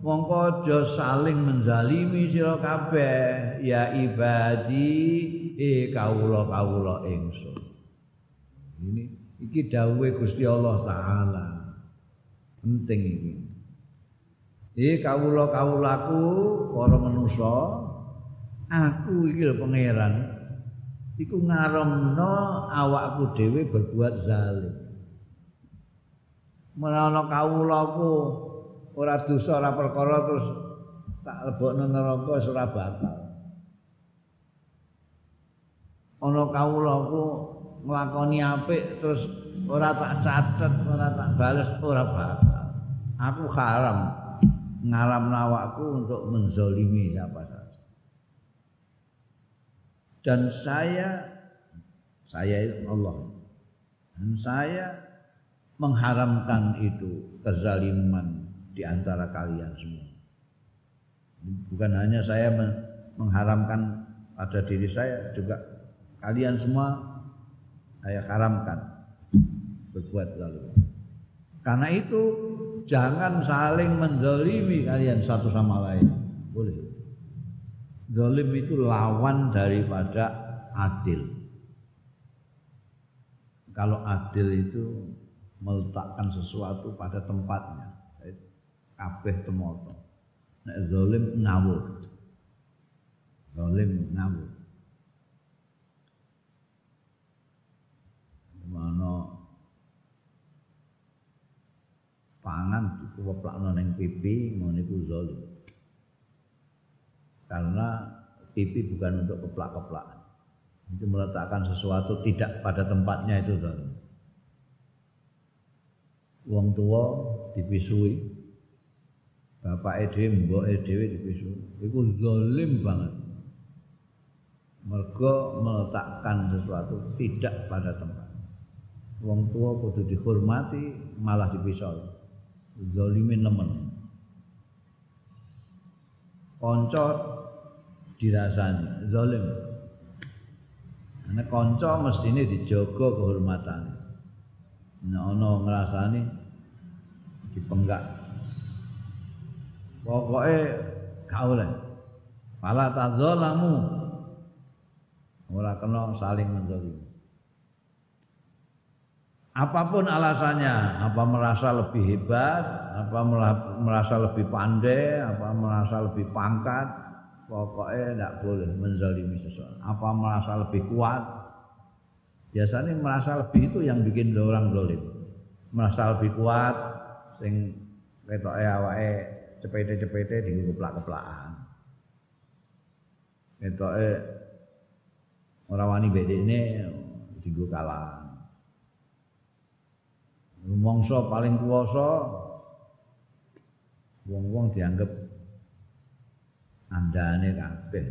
mongko aja saling menzalimi sira kabeh ya ibadi e kawula-kawula ingsun. Ini iki dawuhe Gusti Allah taala. Penting iki. Eh kawula-kawulaku para manusa aku iki lho pangeran iku ngaramno awakku dhewe berbuat zalim. Menawa kawulaku ora dosa ora perkara terus tak lebokno neraka ora bakal ana kawulaku nglakoni apik terus ora tak catet ora tak bales ora bakal aku haram ngalam nawakku untuk menzolimi siapa. Dan saya, saya Allah, dan saya mengharamkan itu kezaliman di antara kalian semua. Bukan hanya saya mengharamkan pada diri saya, juga kalian semua saya haramkan berbuat zalim. Karena itu jangan saling mendolimi kalian satu sama lain. Boleh. Dolim itu lawan daripada adil. Kalau adil itu meletakkan sesuatu pada tempatnya. Kabeh temoto. Nek zalim ngawur. Zalim ngawur. Mana pangan dikeplakno ning pipi ngono iku zalim. Karena pipi bukan untuk keplak-keplak. Itu meletakkan sesuatu tidak pada tempatnya itu zalim. Wong tua dipisui, bapak dhewe, mboke dhewe dipisui. Iku zalim banget. Mergo meletakkan sesuatu tidak pada tempat. Wong tua kudu dihormati, malah dipisau zalimin nemen kanca dirasani. Zalim. Ana kanca mestine dijaga kehormatane. Nek ana ngrasani dipenggak. Pokoke gak oleh. Pala tadzalamu ora kena saling menzalimi. Apa pun alasannya, apa merasa lebih hebat, apa merasa lebih pandai, apa merasa lebih pangkat, pokoknya tidak boleh menzalimi seseorang. Apa merasa lebih kuat, biasanya merasa lebih itu yang bikin orang zalim. Merasa lebih kuat, sing ketoke awake cepete-cepete di keplak-keplakan. Ketoke ora wani bedene dienggo kalah. Rumangsa paling kuwasa wong-wong dianggap andane kabeh.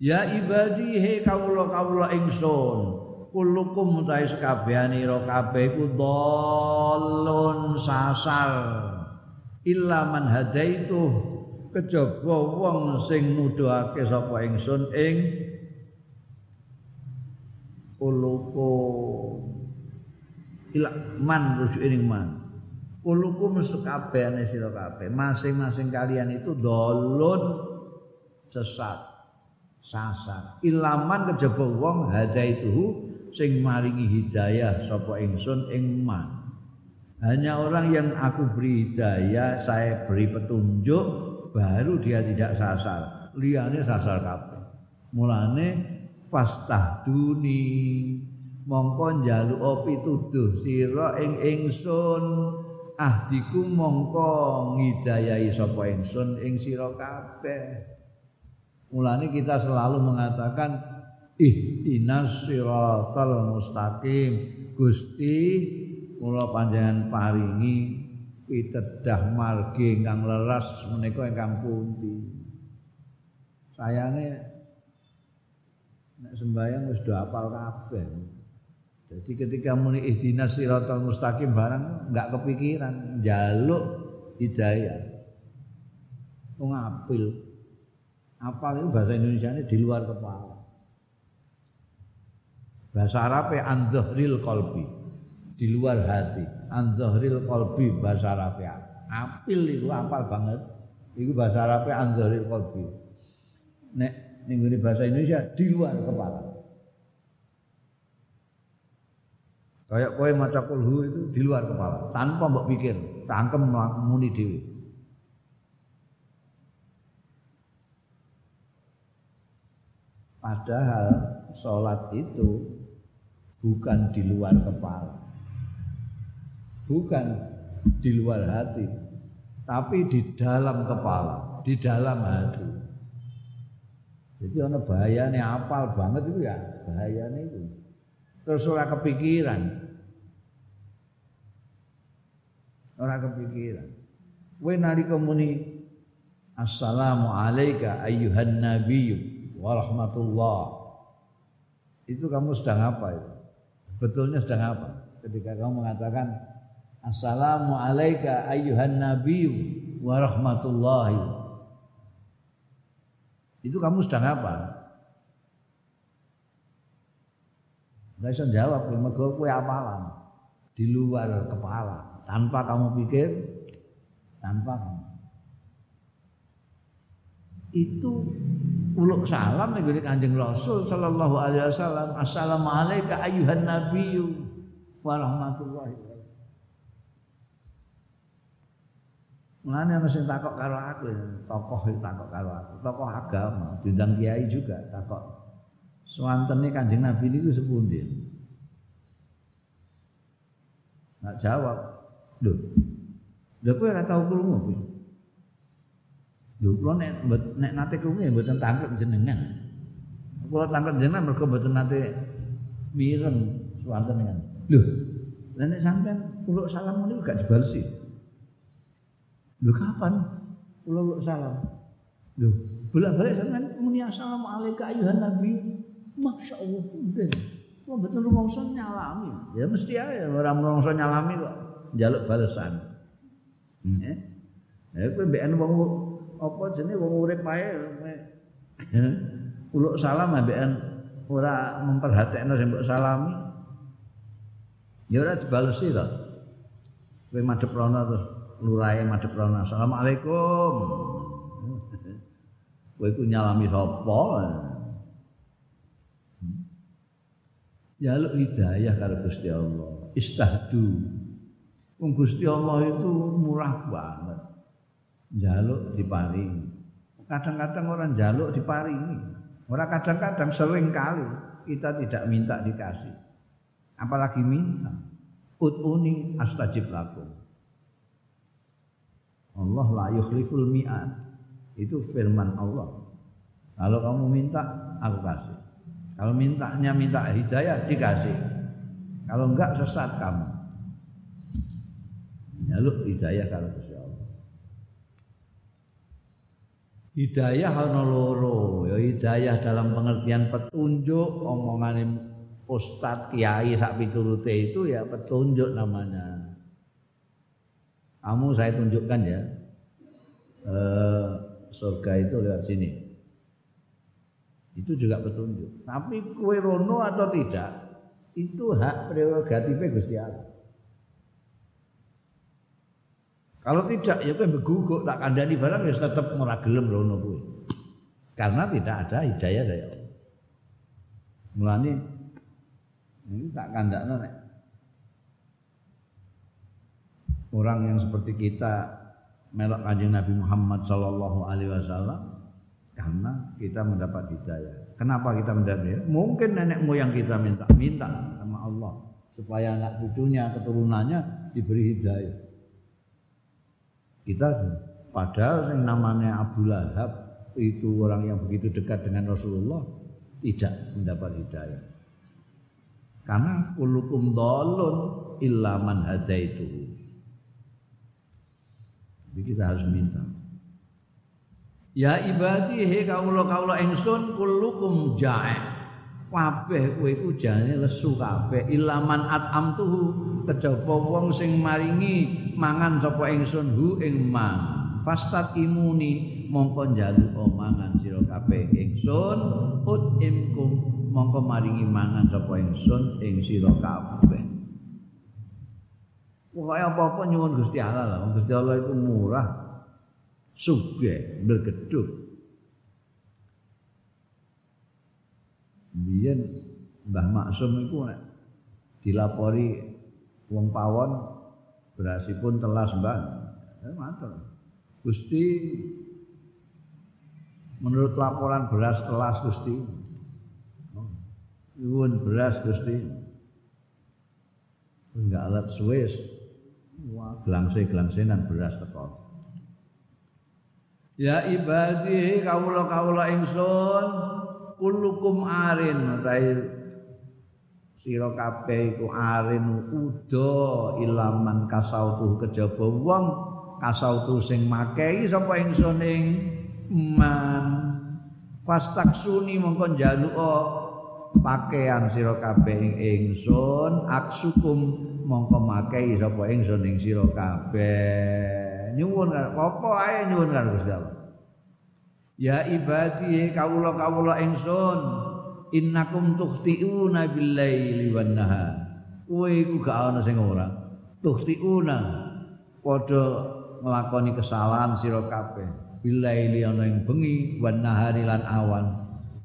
Ya ibadi he kawula-kawula ingsun, kulukum utahe sakabehane ira kabeh iku dhalun sasar. Illa man hadaitu kejaba wong sing nuduhake sapa ingsun ing kulukum ila man rujuk ini man kulukum sekabehane sira kabeh. Masing-masing kalian itu dolun sesat sasar. Ilaman kejaba wong hadaituhu sing maringi hidayah sapa ingsun ing man. Hanya orang yang aku beri hidayah saya beri petunjuk baru dia tidak sasar. Liyane sasar kabeh. Mulane fastahduni. Mongko njaluk pituduh sira ing ingsun ahdiku mongko ngidayahi sapa ingsun ing sira kabeh. Mulane kita selalu mengatakan ihdinas siratal mustaqim. Gusti kula panjenengan paringi pitedah margi ingkang leres menika ingkang pundi? Sayange nek sembahyang wis do apal kabeh. Jadi ketika muni ihdinas siratal mustaqim barang enggak kepikiran jaluk hidayah. Wong apil. Apal itu bahasa Indonesia ini di luar kepala. Bahasa Arabnya andzahril qalbi. Di luar hati. Andzahril qalbi bahasa Arabnya. Apil itu apal banget. Itu bahasa Arabnya andzahril qalbi. Nek ning bahasa Indonesia di luar kepala. Kayak kowe maca kulhu itu di luar kepala, tanpa mbok pikir, cangkem muni dhewe. Padahal sholat itu bukan di luar kepala, bukan di luar hati, tapi di dalam kepala, di dalam hati. Jadi ana bahayane apal banget itu ya, bahayane itu. Terus ora kepikiran. Ora kepikiran. Kowe nalika muni Assalamu alayka ayyuhan nabiyyu wa rahmatullah. Itu kamu sedang apa itu? Betulnya sedang apa? Ketika kamu mengatakan Assalamu alayka ayyuhan nabiyyu wa rahmatullahi itu kamu sedang apa? Nggak bisa jawab, mergo kue apalan di luar kepala, tanpa kamu pikir, tanpa kamu. Itu uluk salam nih kanjeng Rasul Sallallahu Alaihi Wasallam. Assalamualaikum ayuhan nabiyyu warahmatullahi Mulane ana sing takok karo aku, tokoh iki takok karo aku, tokoh agama, diundang kiai juga takok. Swantene Kanjeng Nabi niku sepundi? Enggak jawab. Lho. Lha kowe ora tau krungu kuwi. Lho kula nek nek nate krungu ya mboten tangkep jenengan. Kula tangkep jenengan mergo mboten nate mireng swanten kan. Lho. Lah nek sampean kula salam niku gak dibalesi. Lho kapan? Kula salam. Lho, bolak-balik sampean muni assalamu alayka ayuhan nabi. Masya Allah, mungkin. Kok betul rumangsa nyalami. Ya mesti aja orang rumangsa nyalami kok njaluk balesan. Heeh. Ya kowe mbekan wong apa jenenge wong urip ae. Uluk salam mbekan ora memperhatekno sing mbok salami. Ya ora dibalesi to. Kowe madhep rono terus lurahe madhep rono. Assalamualaikum. Kowe iku nyalami sapa? Jaluk hidayah karo Gusti Allah. Istahdu. Wong Gusti Allah itu murah banget. Jaluk diparingi. Kadang-kadang orang jaluk diparingi. Orang kadang-kadang sering kali kita tidak minta dikasih. Apalagi minta. Utuni astajib lakum. Allah la yukhliful mi'ad. Itu firman Allah. Kalau kamu minta, aku kasih. Kalau mintanya minta hidayah, dikasih. Kalau enggak sesat kamu. Nyaluk hidayah kalau Gusti Allah. Hidayah ana loro, ya hidayah dalam pengertian petunjuk omongan ustadz kiai sak piturute itu ya petunjuk namanya. Kamu saya tunjukkan ya. Eh, surga itu lewat sini. Itu juga petunjuk. Tapi kue rono atau tidak Itu hak prerogatifnya Gusti Allah. Kalau tidak ya kowe beguguk tak kandhani barang ya tetep ora gelem rono kuwi. Karena tidak ada hidayah dari Allah. Mulane ini tak kandakno nek orang yang seperti kita melok kanjeng Nabi Muhammad Sallallahu Alaihi Wasallam karena kita mendapat hidayah. Kenapa kita mendapat hidayah? Mungkin nenek moyang kita minta minta sama Allah supaya anak cucunya keturunannya diberi hidayah. Kita padahal yang namanya Abu Lahab itu orang yang begitu dekat dengan Rasulullah tidak mendapat hidayah. Karena kulukum dolun illa man hadaitu. Jadi kita harus minta. Ya ibadi he kaulo kaulo ingsun kulukum jae. Kabeh kowe iku jane lesu kabeh ilaman atamtuhu kejaba wong sing maringi mangan sapa ingsun hu ing man. Fastat imuni mongko njaluk mangan sira kabeh ingsun ut imkum mongko maringi mangan sapa ingsun ing sira kabeh. Pokoke apa-apa nyuwun Gusti Allah lah. Gusti Allah itu murah, sugih, bergeduk. Biyen Mbah Maksum nek dilapori wong pawon berasipun telas Mbah. Eh matur. Gusti menurut laporan beras telas Gusti. Nyuwun beras Gusti. Enggak alat suwes Wah, gelangse-gelangsenan beras teko. Ya ibadi kawula-kawula ingsun kulukum arin utahe sira kabeh iku arin uda ilaman kasautu kejaba wong kasautu sing makehi sapa ingsun ing man. Fastaksuni mongko njaluka pakaian sira kabeh ing ingsun aksukum mongko makai sapa ingsun ing sira kabeh. Nyuwun apa ae nyuwun karo Gusti Allah? Ya ibadi kawula-kawula ingsun innakum tukhtiuna billaili wan nahar kowe iku gak ana sing ora. Tukhtiuna padha nglakoni kesalahan sira kabeh. Billaili ana ing bengi wan nahari lan awan.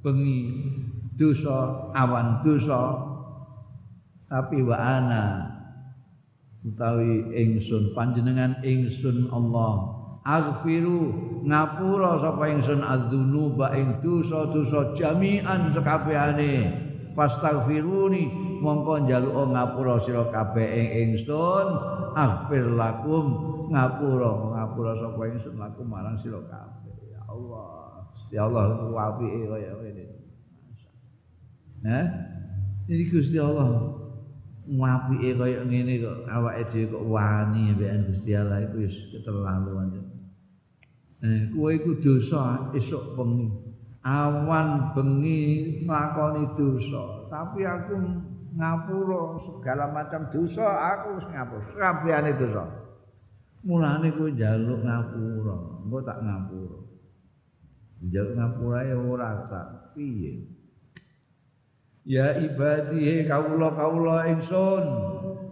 Bengi dosa awan dosa. Tapi wa ana utawi ingsun panjenengan ingsun Allah. Aghfiru ngapura sapa ingsun adzunuba ing dosa-dosa jami'an sekabehane fastaghfiruni mongko njaluk ngapura sira kabeh ing ingsun. Aghfir lakum. Ngapura ngapura sapa ingsun lakum marang sira kabeh. Ya Allah Gusti Allah apike kaya ngene. Nah, ini Gusti Allah ngapike kaya ngene kok awake dhewe kok wani mbekan Gusti Allah iku wis keterlaluan. Eh kowe iku dosa esuk bengi. Awan bengi nglakoni dosa, tapi aku ngapura segala macam dosa, aku wis ngapura kabehane dosa. Mulane kowe njaluk ngapura, engko tak ngapura. Njaluk ngapura ya ora tak piye. Ya ibadi kaula-kaula ingsun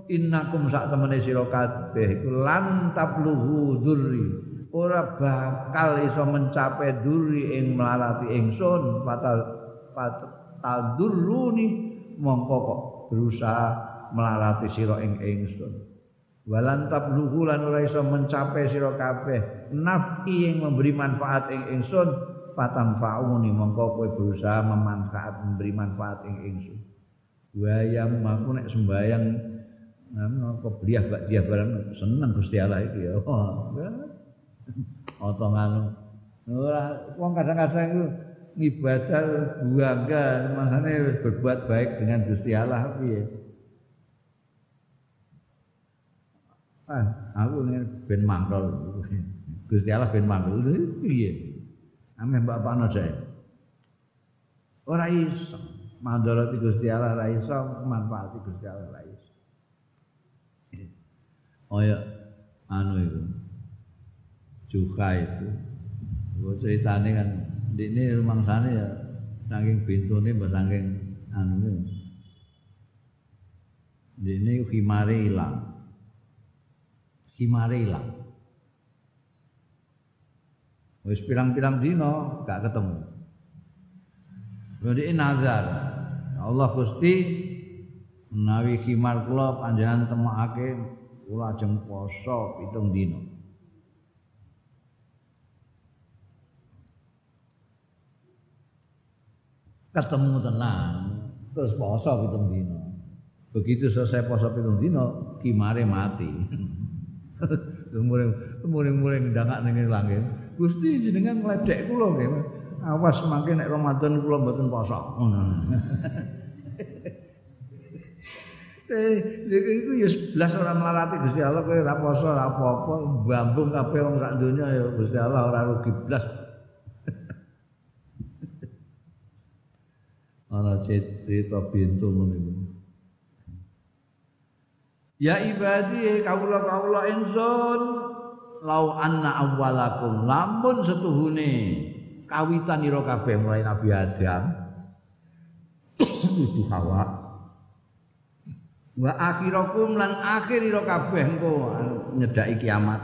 innakum sak temene sira kabeh lan tabluhu dzurri ora bakal iso mencapai dzurri ing melarati ingsun fatal tadurruni mongko kok berusaha melarati sira ing ingsun. Walan tabluhu lan ora iso mencapai sira kabeh nafi ing memberi manfaat ing ingsun fatan fauni mongko kowe berusaha memanfaat memberi manfaat ing ingsun. Wayam aku nek sembayang ngono kok beliah bak dia barang seneng Gusti Allah iki ya otongan ora wong kadang-kadang iku ngibadah bangga masane berbuat baik dengan Gusti Allah piye ah aku ben mangkol Gusti Allah ben mangkol piye ame mbak Pakno jae. Ora iso mandharati Gusti Allah ora iso manfaati Gusti Allah ora iso. Kaya anu itu. Juga itu. Gue ceritane kan rumah sana ya saking bintune mbak saking anu Ini khimare ilang. Khimare ilang. Wis pirang-pirang dino gak ketemu. Jadi nazar. Allah Gusti menawi khimar kula panjenengan temokake kula ajeng poso pitung dino. Ketemu tenang, terus poso pitung dino. Begitu selesai poso pitung dino, kimare mati. Muring-muring ndangak ning langit. Gusti jenengan ngledek kula nggih. Awas mangke nek Ramadan kula mboten poso. Eh, iku ya blas ora melarati Gusti Allah kowe ora poso ora apa-apa, sak ya Gusti Allah ora rugi blas. Ana cerita pintu ngono Ya ibadi kaula-kaula insun lau anna awwalakum lamun setuhune kawitan ira kabeh mulai Nabi Adam Ibu Hawa. Wa akhirakum lan akhir ira kabeh engko nyedaki kiamat.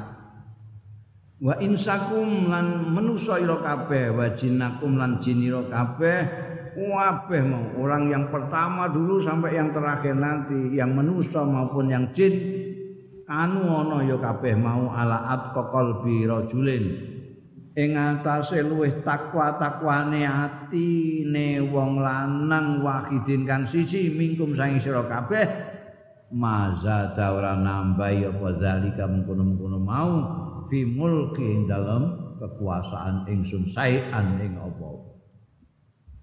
Wa insakum lan manusa ira kabeh wa jinnakum lan jin ira kabeh kabeh mau? Orang yang pertama dulu sampai yang terakhir nanti yang manusa maupun yang jin. Anu ana ya kabeh mau alaat qalbi rajulin. Ing atase luwih takwa-takwane atine wong lanang wahidin kang siji mingkum saing sira kabeh. Maza ora nambah ya zalika mengkono-mengkono mau. Fi mulki ing dalem kekuasaan ingsun saean ing apa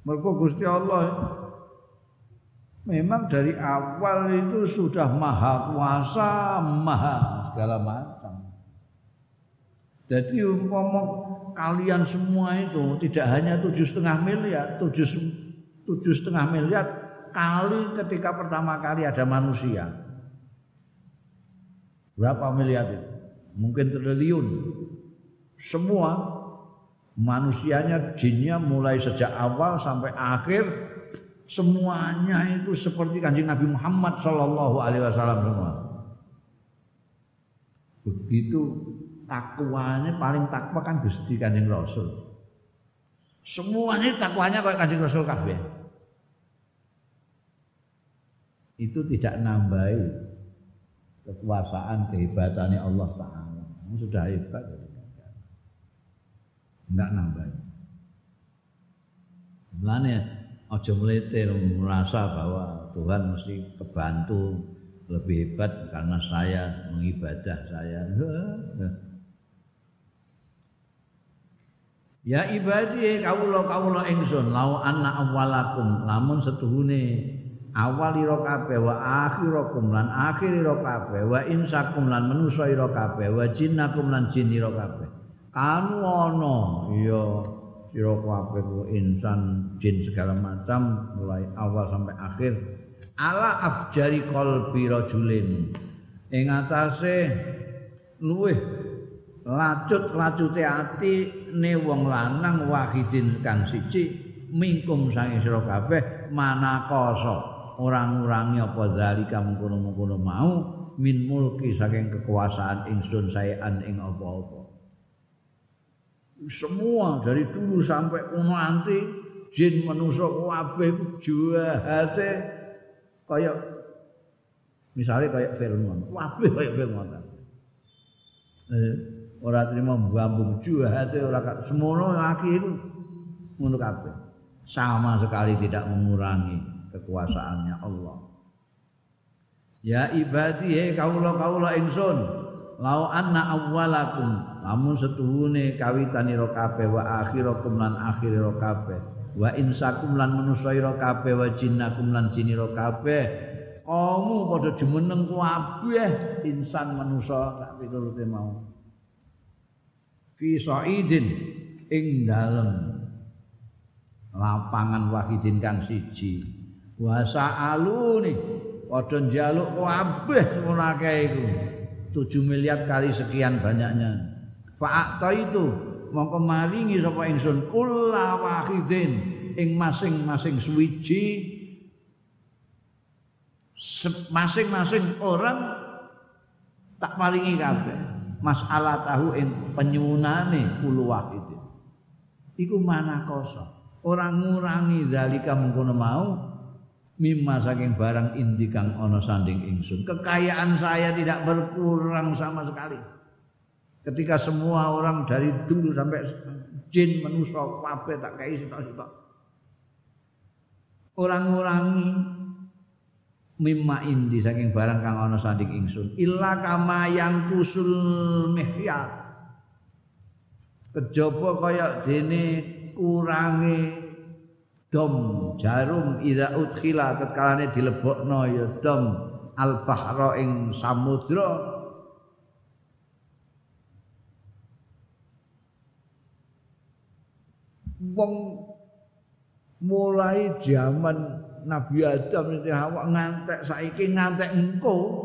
mergo Gusti Allah memang dari awal itu sudah maha kuasa, maha segala macam. Jadi umpama kalian semua itu tidak hanya tujuh setengah miliar, tujuh tujuh setengah miliar kali ketika pertama kali ada manusia. Berapa miliar itu? Mungkin triliun. Semua manusianya, jinnya mulai sejak awal sampai akhir semuanya itu seperti kanjeng Nabi Muhammad Shallallahu Alaihi Wasallam semua. Begitu takwanya paling takwa kan gusti kanjeng Rasul. Semuanya takwanya kayak kanjeng Rasul kabeh. Itu tidak nambahi kekuasaan kehebatannya Allah Taala. Sudah hebat. Enggak nambahi. Mulane aja meletir merasa bahwa Tuhan mesti kebantu lebih hebat karena saya mengibadah saya. Ya ibadi kawula kawula ingsun lau anna awwalakum lamun setuhune awal ira kabeh wa akhirakum lan akhir kabeh wa insakum lan manusa ira kabeh wa jinnakum lan jin kanu ana ya sira kabeh insan jin segala macam mulai awal sampai akhir. Ala afjari qalbi rajulin. Ing atase luweh lacut lacute ati ne wong lanang wahidin kang siji mingkum sange sira kabeh manakoso. Orang-urangi apa zalika mengkono-mengkono mau min mulki saking kekuasaan ingsun saean ing apa-apa semua dari dulu sampai nanti jin manusia kabeh juahate kayak misalnya kayak Firman. Kabeh kayak Firman? Eh ora terima mbambung juahate ora semono laki itu ngono sama sekali tidak mengurangi kekuasaannya Allah. Ya ibadi he kaula kaula ingsun lau anna awwalakum lamun setuhune kawitanira kabeh wa akhirakum lan akhirira kabeh. Wa insakum lan manusaira kabeh wa jinnakum lan jinira kabeh. Kamu padha jumeneng kabeh insan manusa tak piturute mau. Fi saidin ing dalem lapangan wahidin kang siji. Wa sa'aluni padha njaluk kabeh ngono akeh iku. 7 miliar kali sekian banyaknya Fa'akta itu mongko maringi sapa ingsun? Kula wahidin ing masing-masing suwiji. Masing-masing orang tak paringi kabeh. Masalah tahu ing penyunane kulu wahid iku mana kosa orang ngurangi zalika mengkono mau mimma saking barang indi kang ana sanding ingsun. Kekayaan saya tidak berkurang sama sekali ketika semua orang dari dulu sampai jin manusia kabeh tak kei sitok-sitok orang ngurangi mimma indi saking barang kang ana sanding ingsun. Illa kama yang kusul mihya kejaba kaya dene kurangi dom jarum ida udkhila tetkalane dilebokno ya dom al bahra ing samudra wong mulai zaman Nabi Adam itu Hawa ngantek saiki ngantek engko.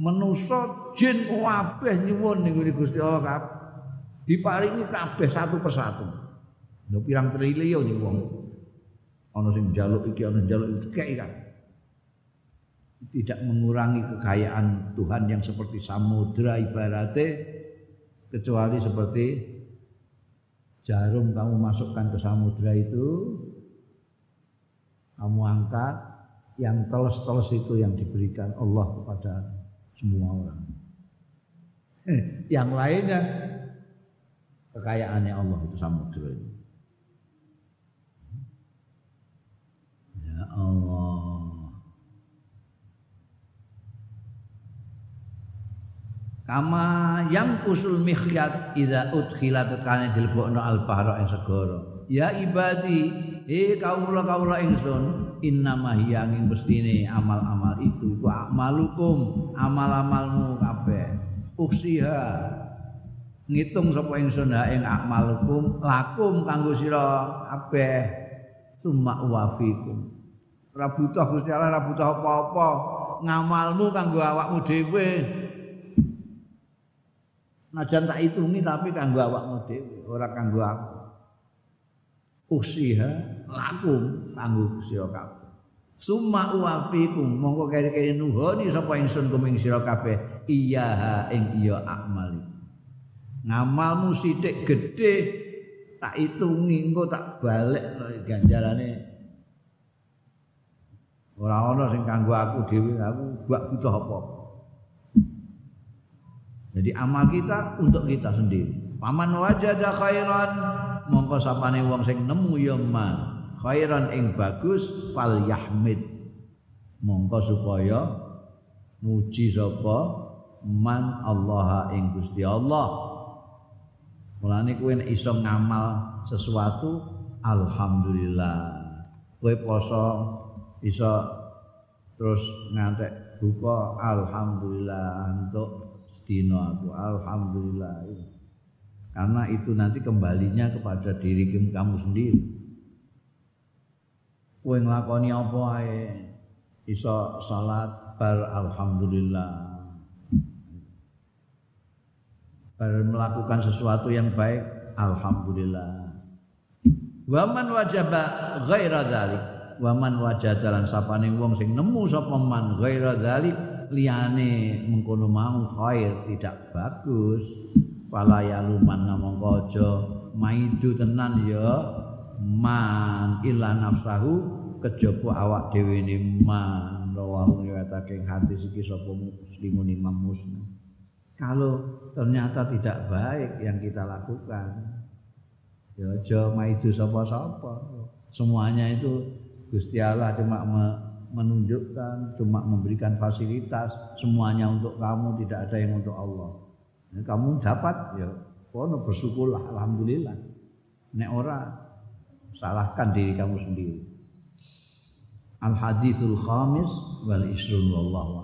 Menusa jin kabeh nyuwun ning Gusti Allah kabeh diparingi kabeh satu persatu. Lho pirang triliun iki wong? Ana sing njaluk iki ana njaluk iki kan tidak mengurangi kekayaan Tuhan yang seperti samudra ibaratnya kecuali seperti jarum kamu masukkan ke samudra itu kamu angkat yang teles-teles itu yang diberikan Allah kepada semua orang. Eh, yang lainnya kekayaannya Allah itu samudra itu. Ya Allah. Kama yang kusul mikhyat ida udkhilat tekane dilebokno al bahra ing segara. Ya ibadi eh kaula kaula ingsun innama hiya angin bestine amal-amal itu iku amalukum amal-amalmu kabeh. Uksiha ngitung sapa ingsun ha ing amalukum lakum kanggo sira kabeh. Summa wafikum ora butuh Gusti Allah ora butuh apa-apa. Ngamalmu kanggo awakmu dhewe Najan tak hitungi tapi kanggo awakmu dhewe ora kanggo aku. Usiha lakum kanggo sira kabeh. Summa uwafikum monggo kere-kere nuhoni sapa ingsun kuming sira kabeh iya ing iya amali ngamalmu sithik gedhe tak hitungi engko tak balik ganjarane. Ora ana sing kanggo aku dhewe aku gak butuh apa jadi amal kita untuk kita sendiri. Paman wajada khairan mongko sapane wong sing nemu ya ma khairan ing bagus fal yahmid. Mongko supaya muji sapa man Allah ing Gusti Allah. Mulane kowe nek iso ngamal sesuatu alhamdulillah. Kowe poso iso terus ngantek buka alhamdulillah untuk dino aku alhamdulillah karena itu nanti kembalinya kepada diri kamu sendiri. Kowe nglakoni apa ae iso salat bar alhamdulillah. Bar melakukan sesuatu yang baik alhamdulillah. Waman wajaba ghaira dzalik. Waman wajadalan sapane wong sing nemu sapa man ghaira dzalik liyane mengkono mau khair tidak bagus Fala ya luman mongko aja maidu tenan ya man ila nafsahu kejaba awak dhewe ne man rawahu riwayatake hadis iki sapa muslimun Imam Muslim. Kalau ternyata tidak baik yang kita lakukan ya aja maidu sapa-sapa. Semuanya itu Gusti Allah cuma menunjukkan, cuma memberikan fasilitas, semuanya untuk kamu, tidak ada yang untuk Allah. Kamu dapat ya kono bersyukurlah alhamdulillah. Nek ora salahkan diri kamu sendiri. Al hadithul khamis wal isrun wallahu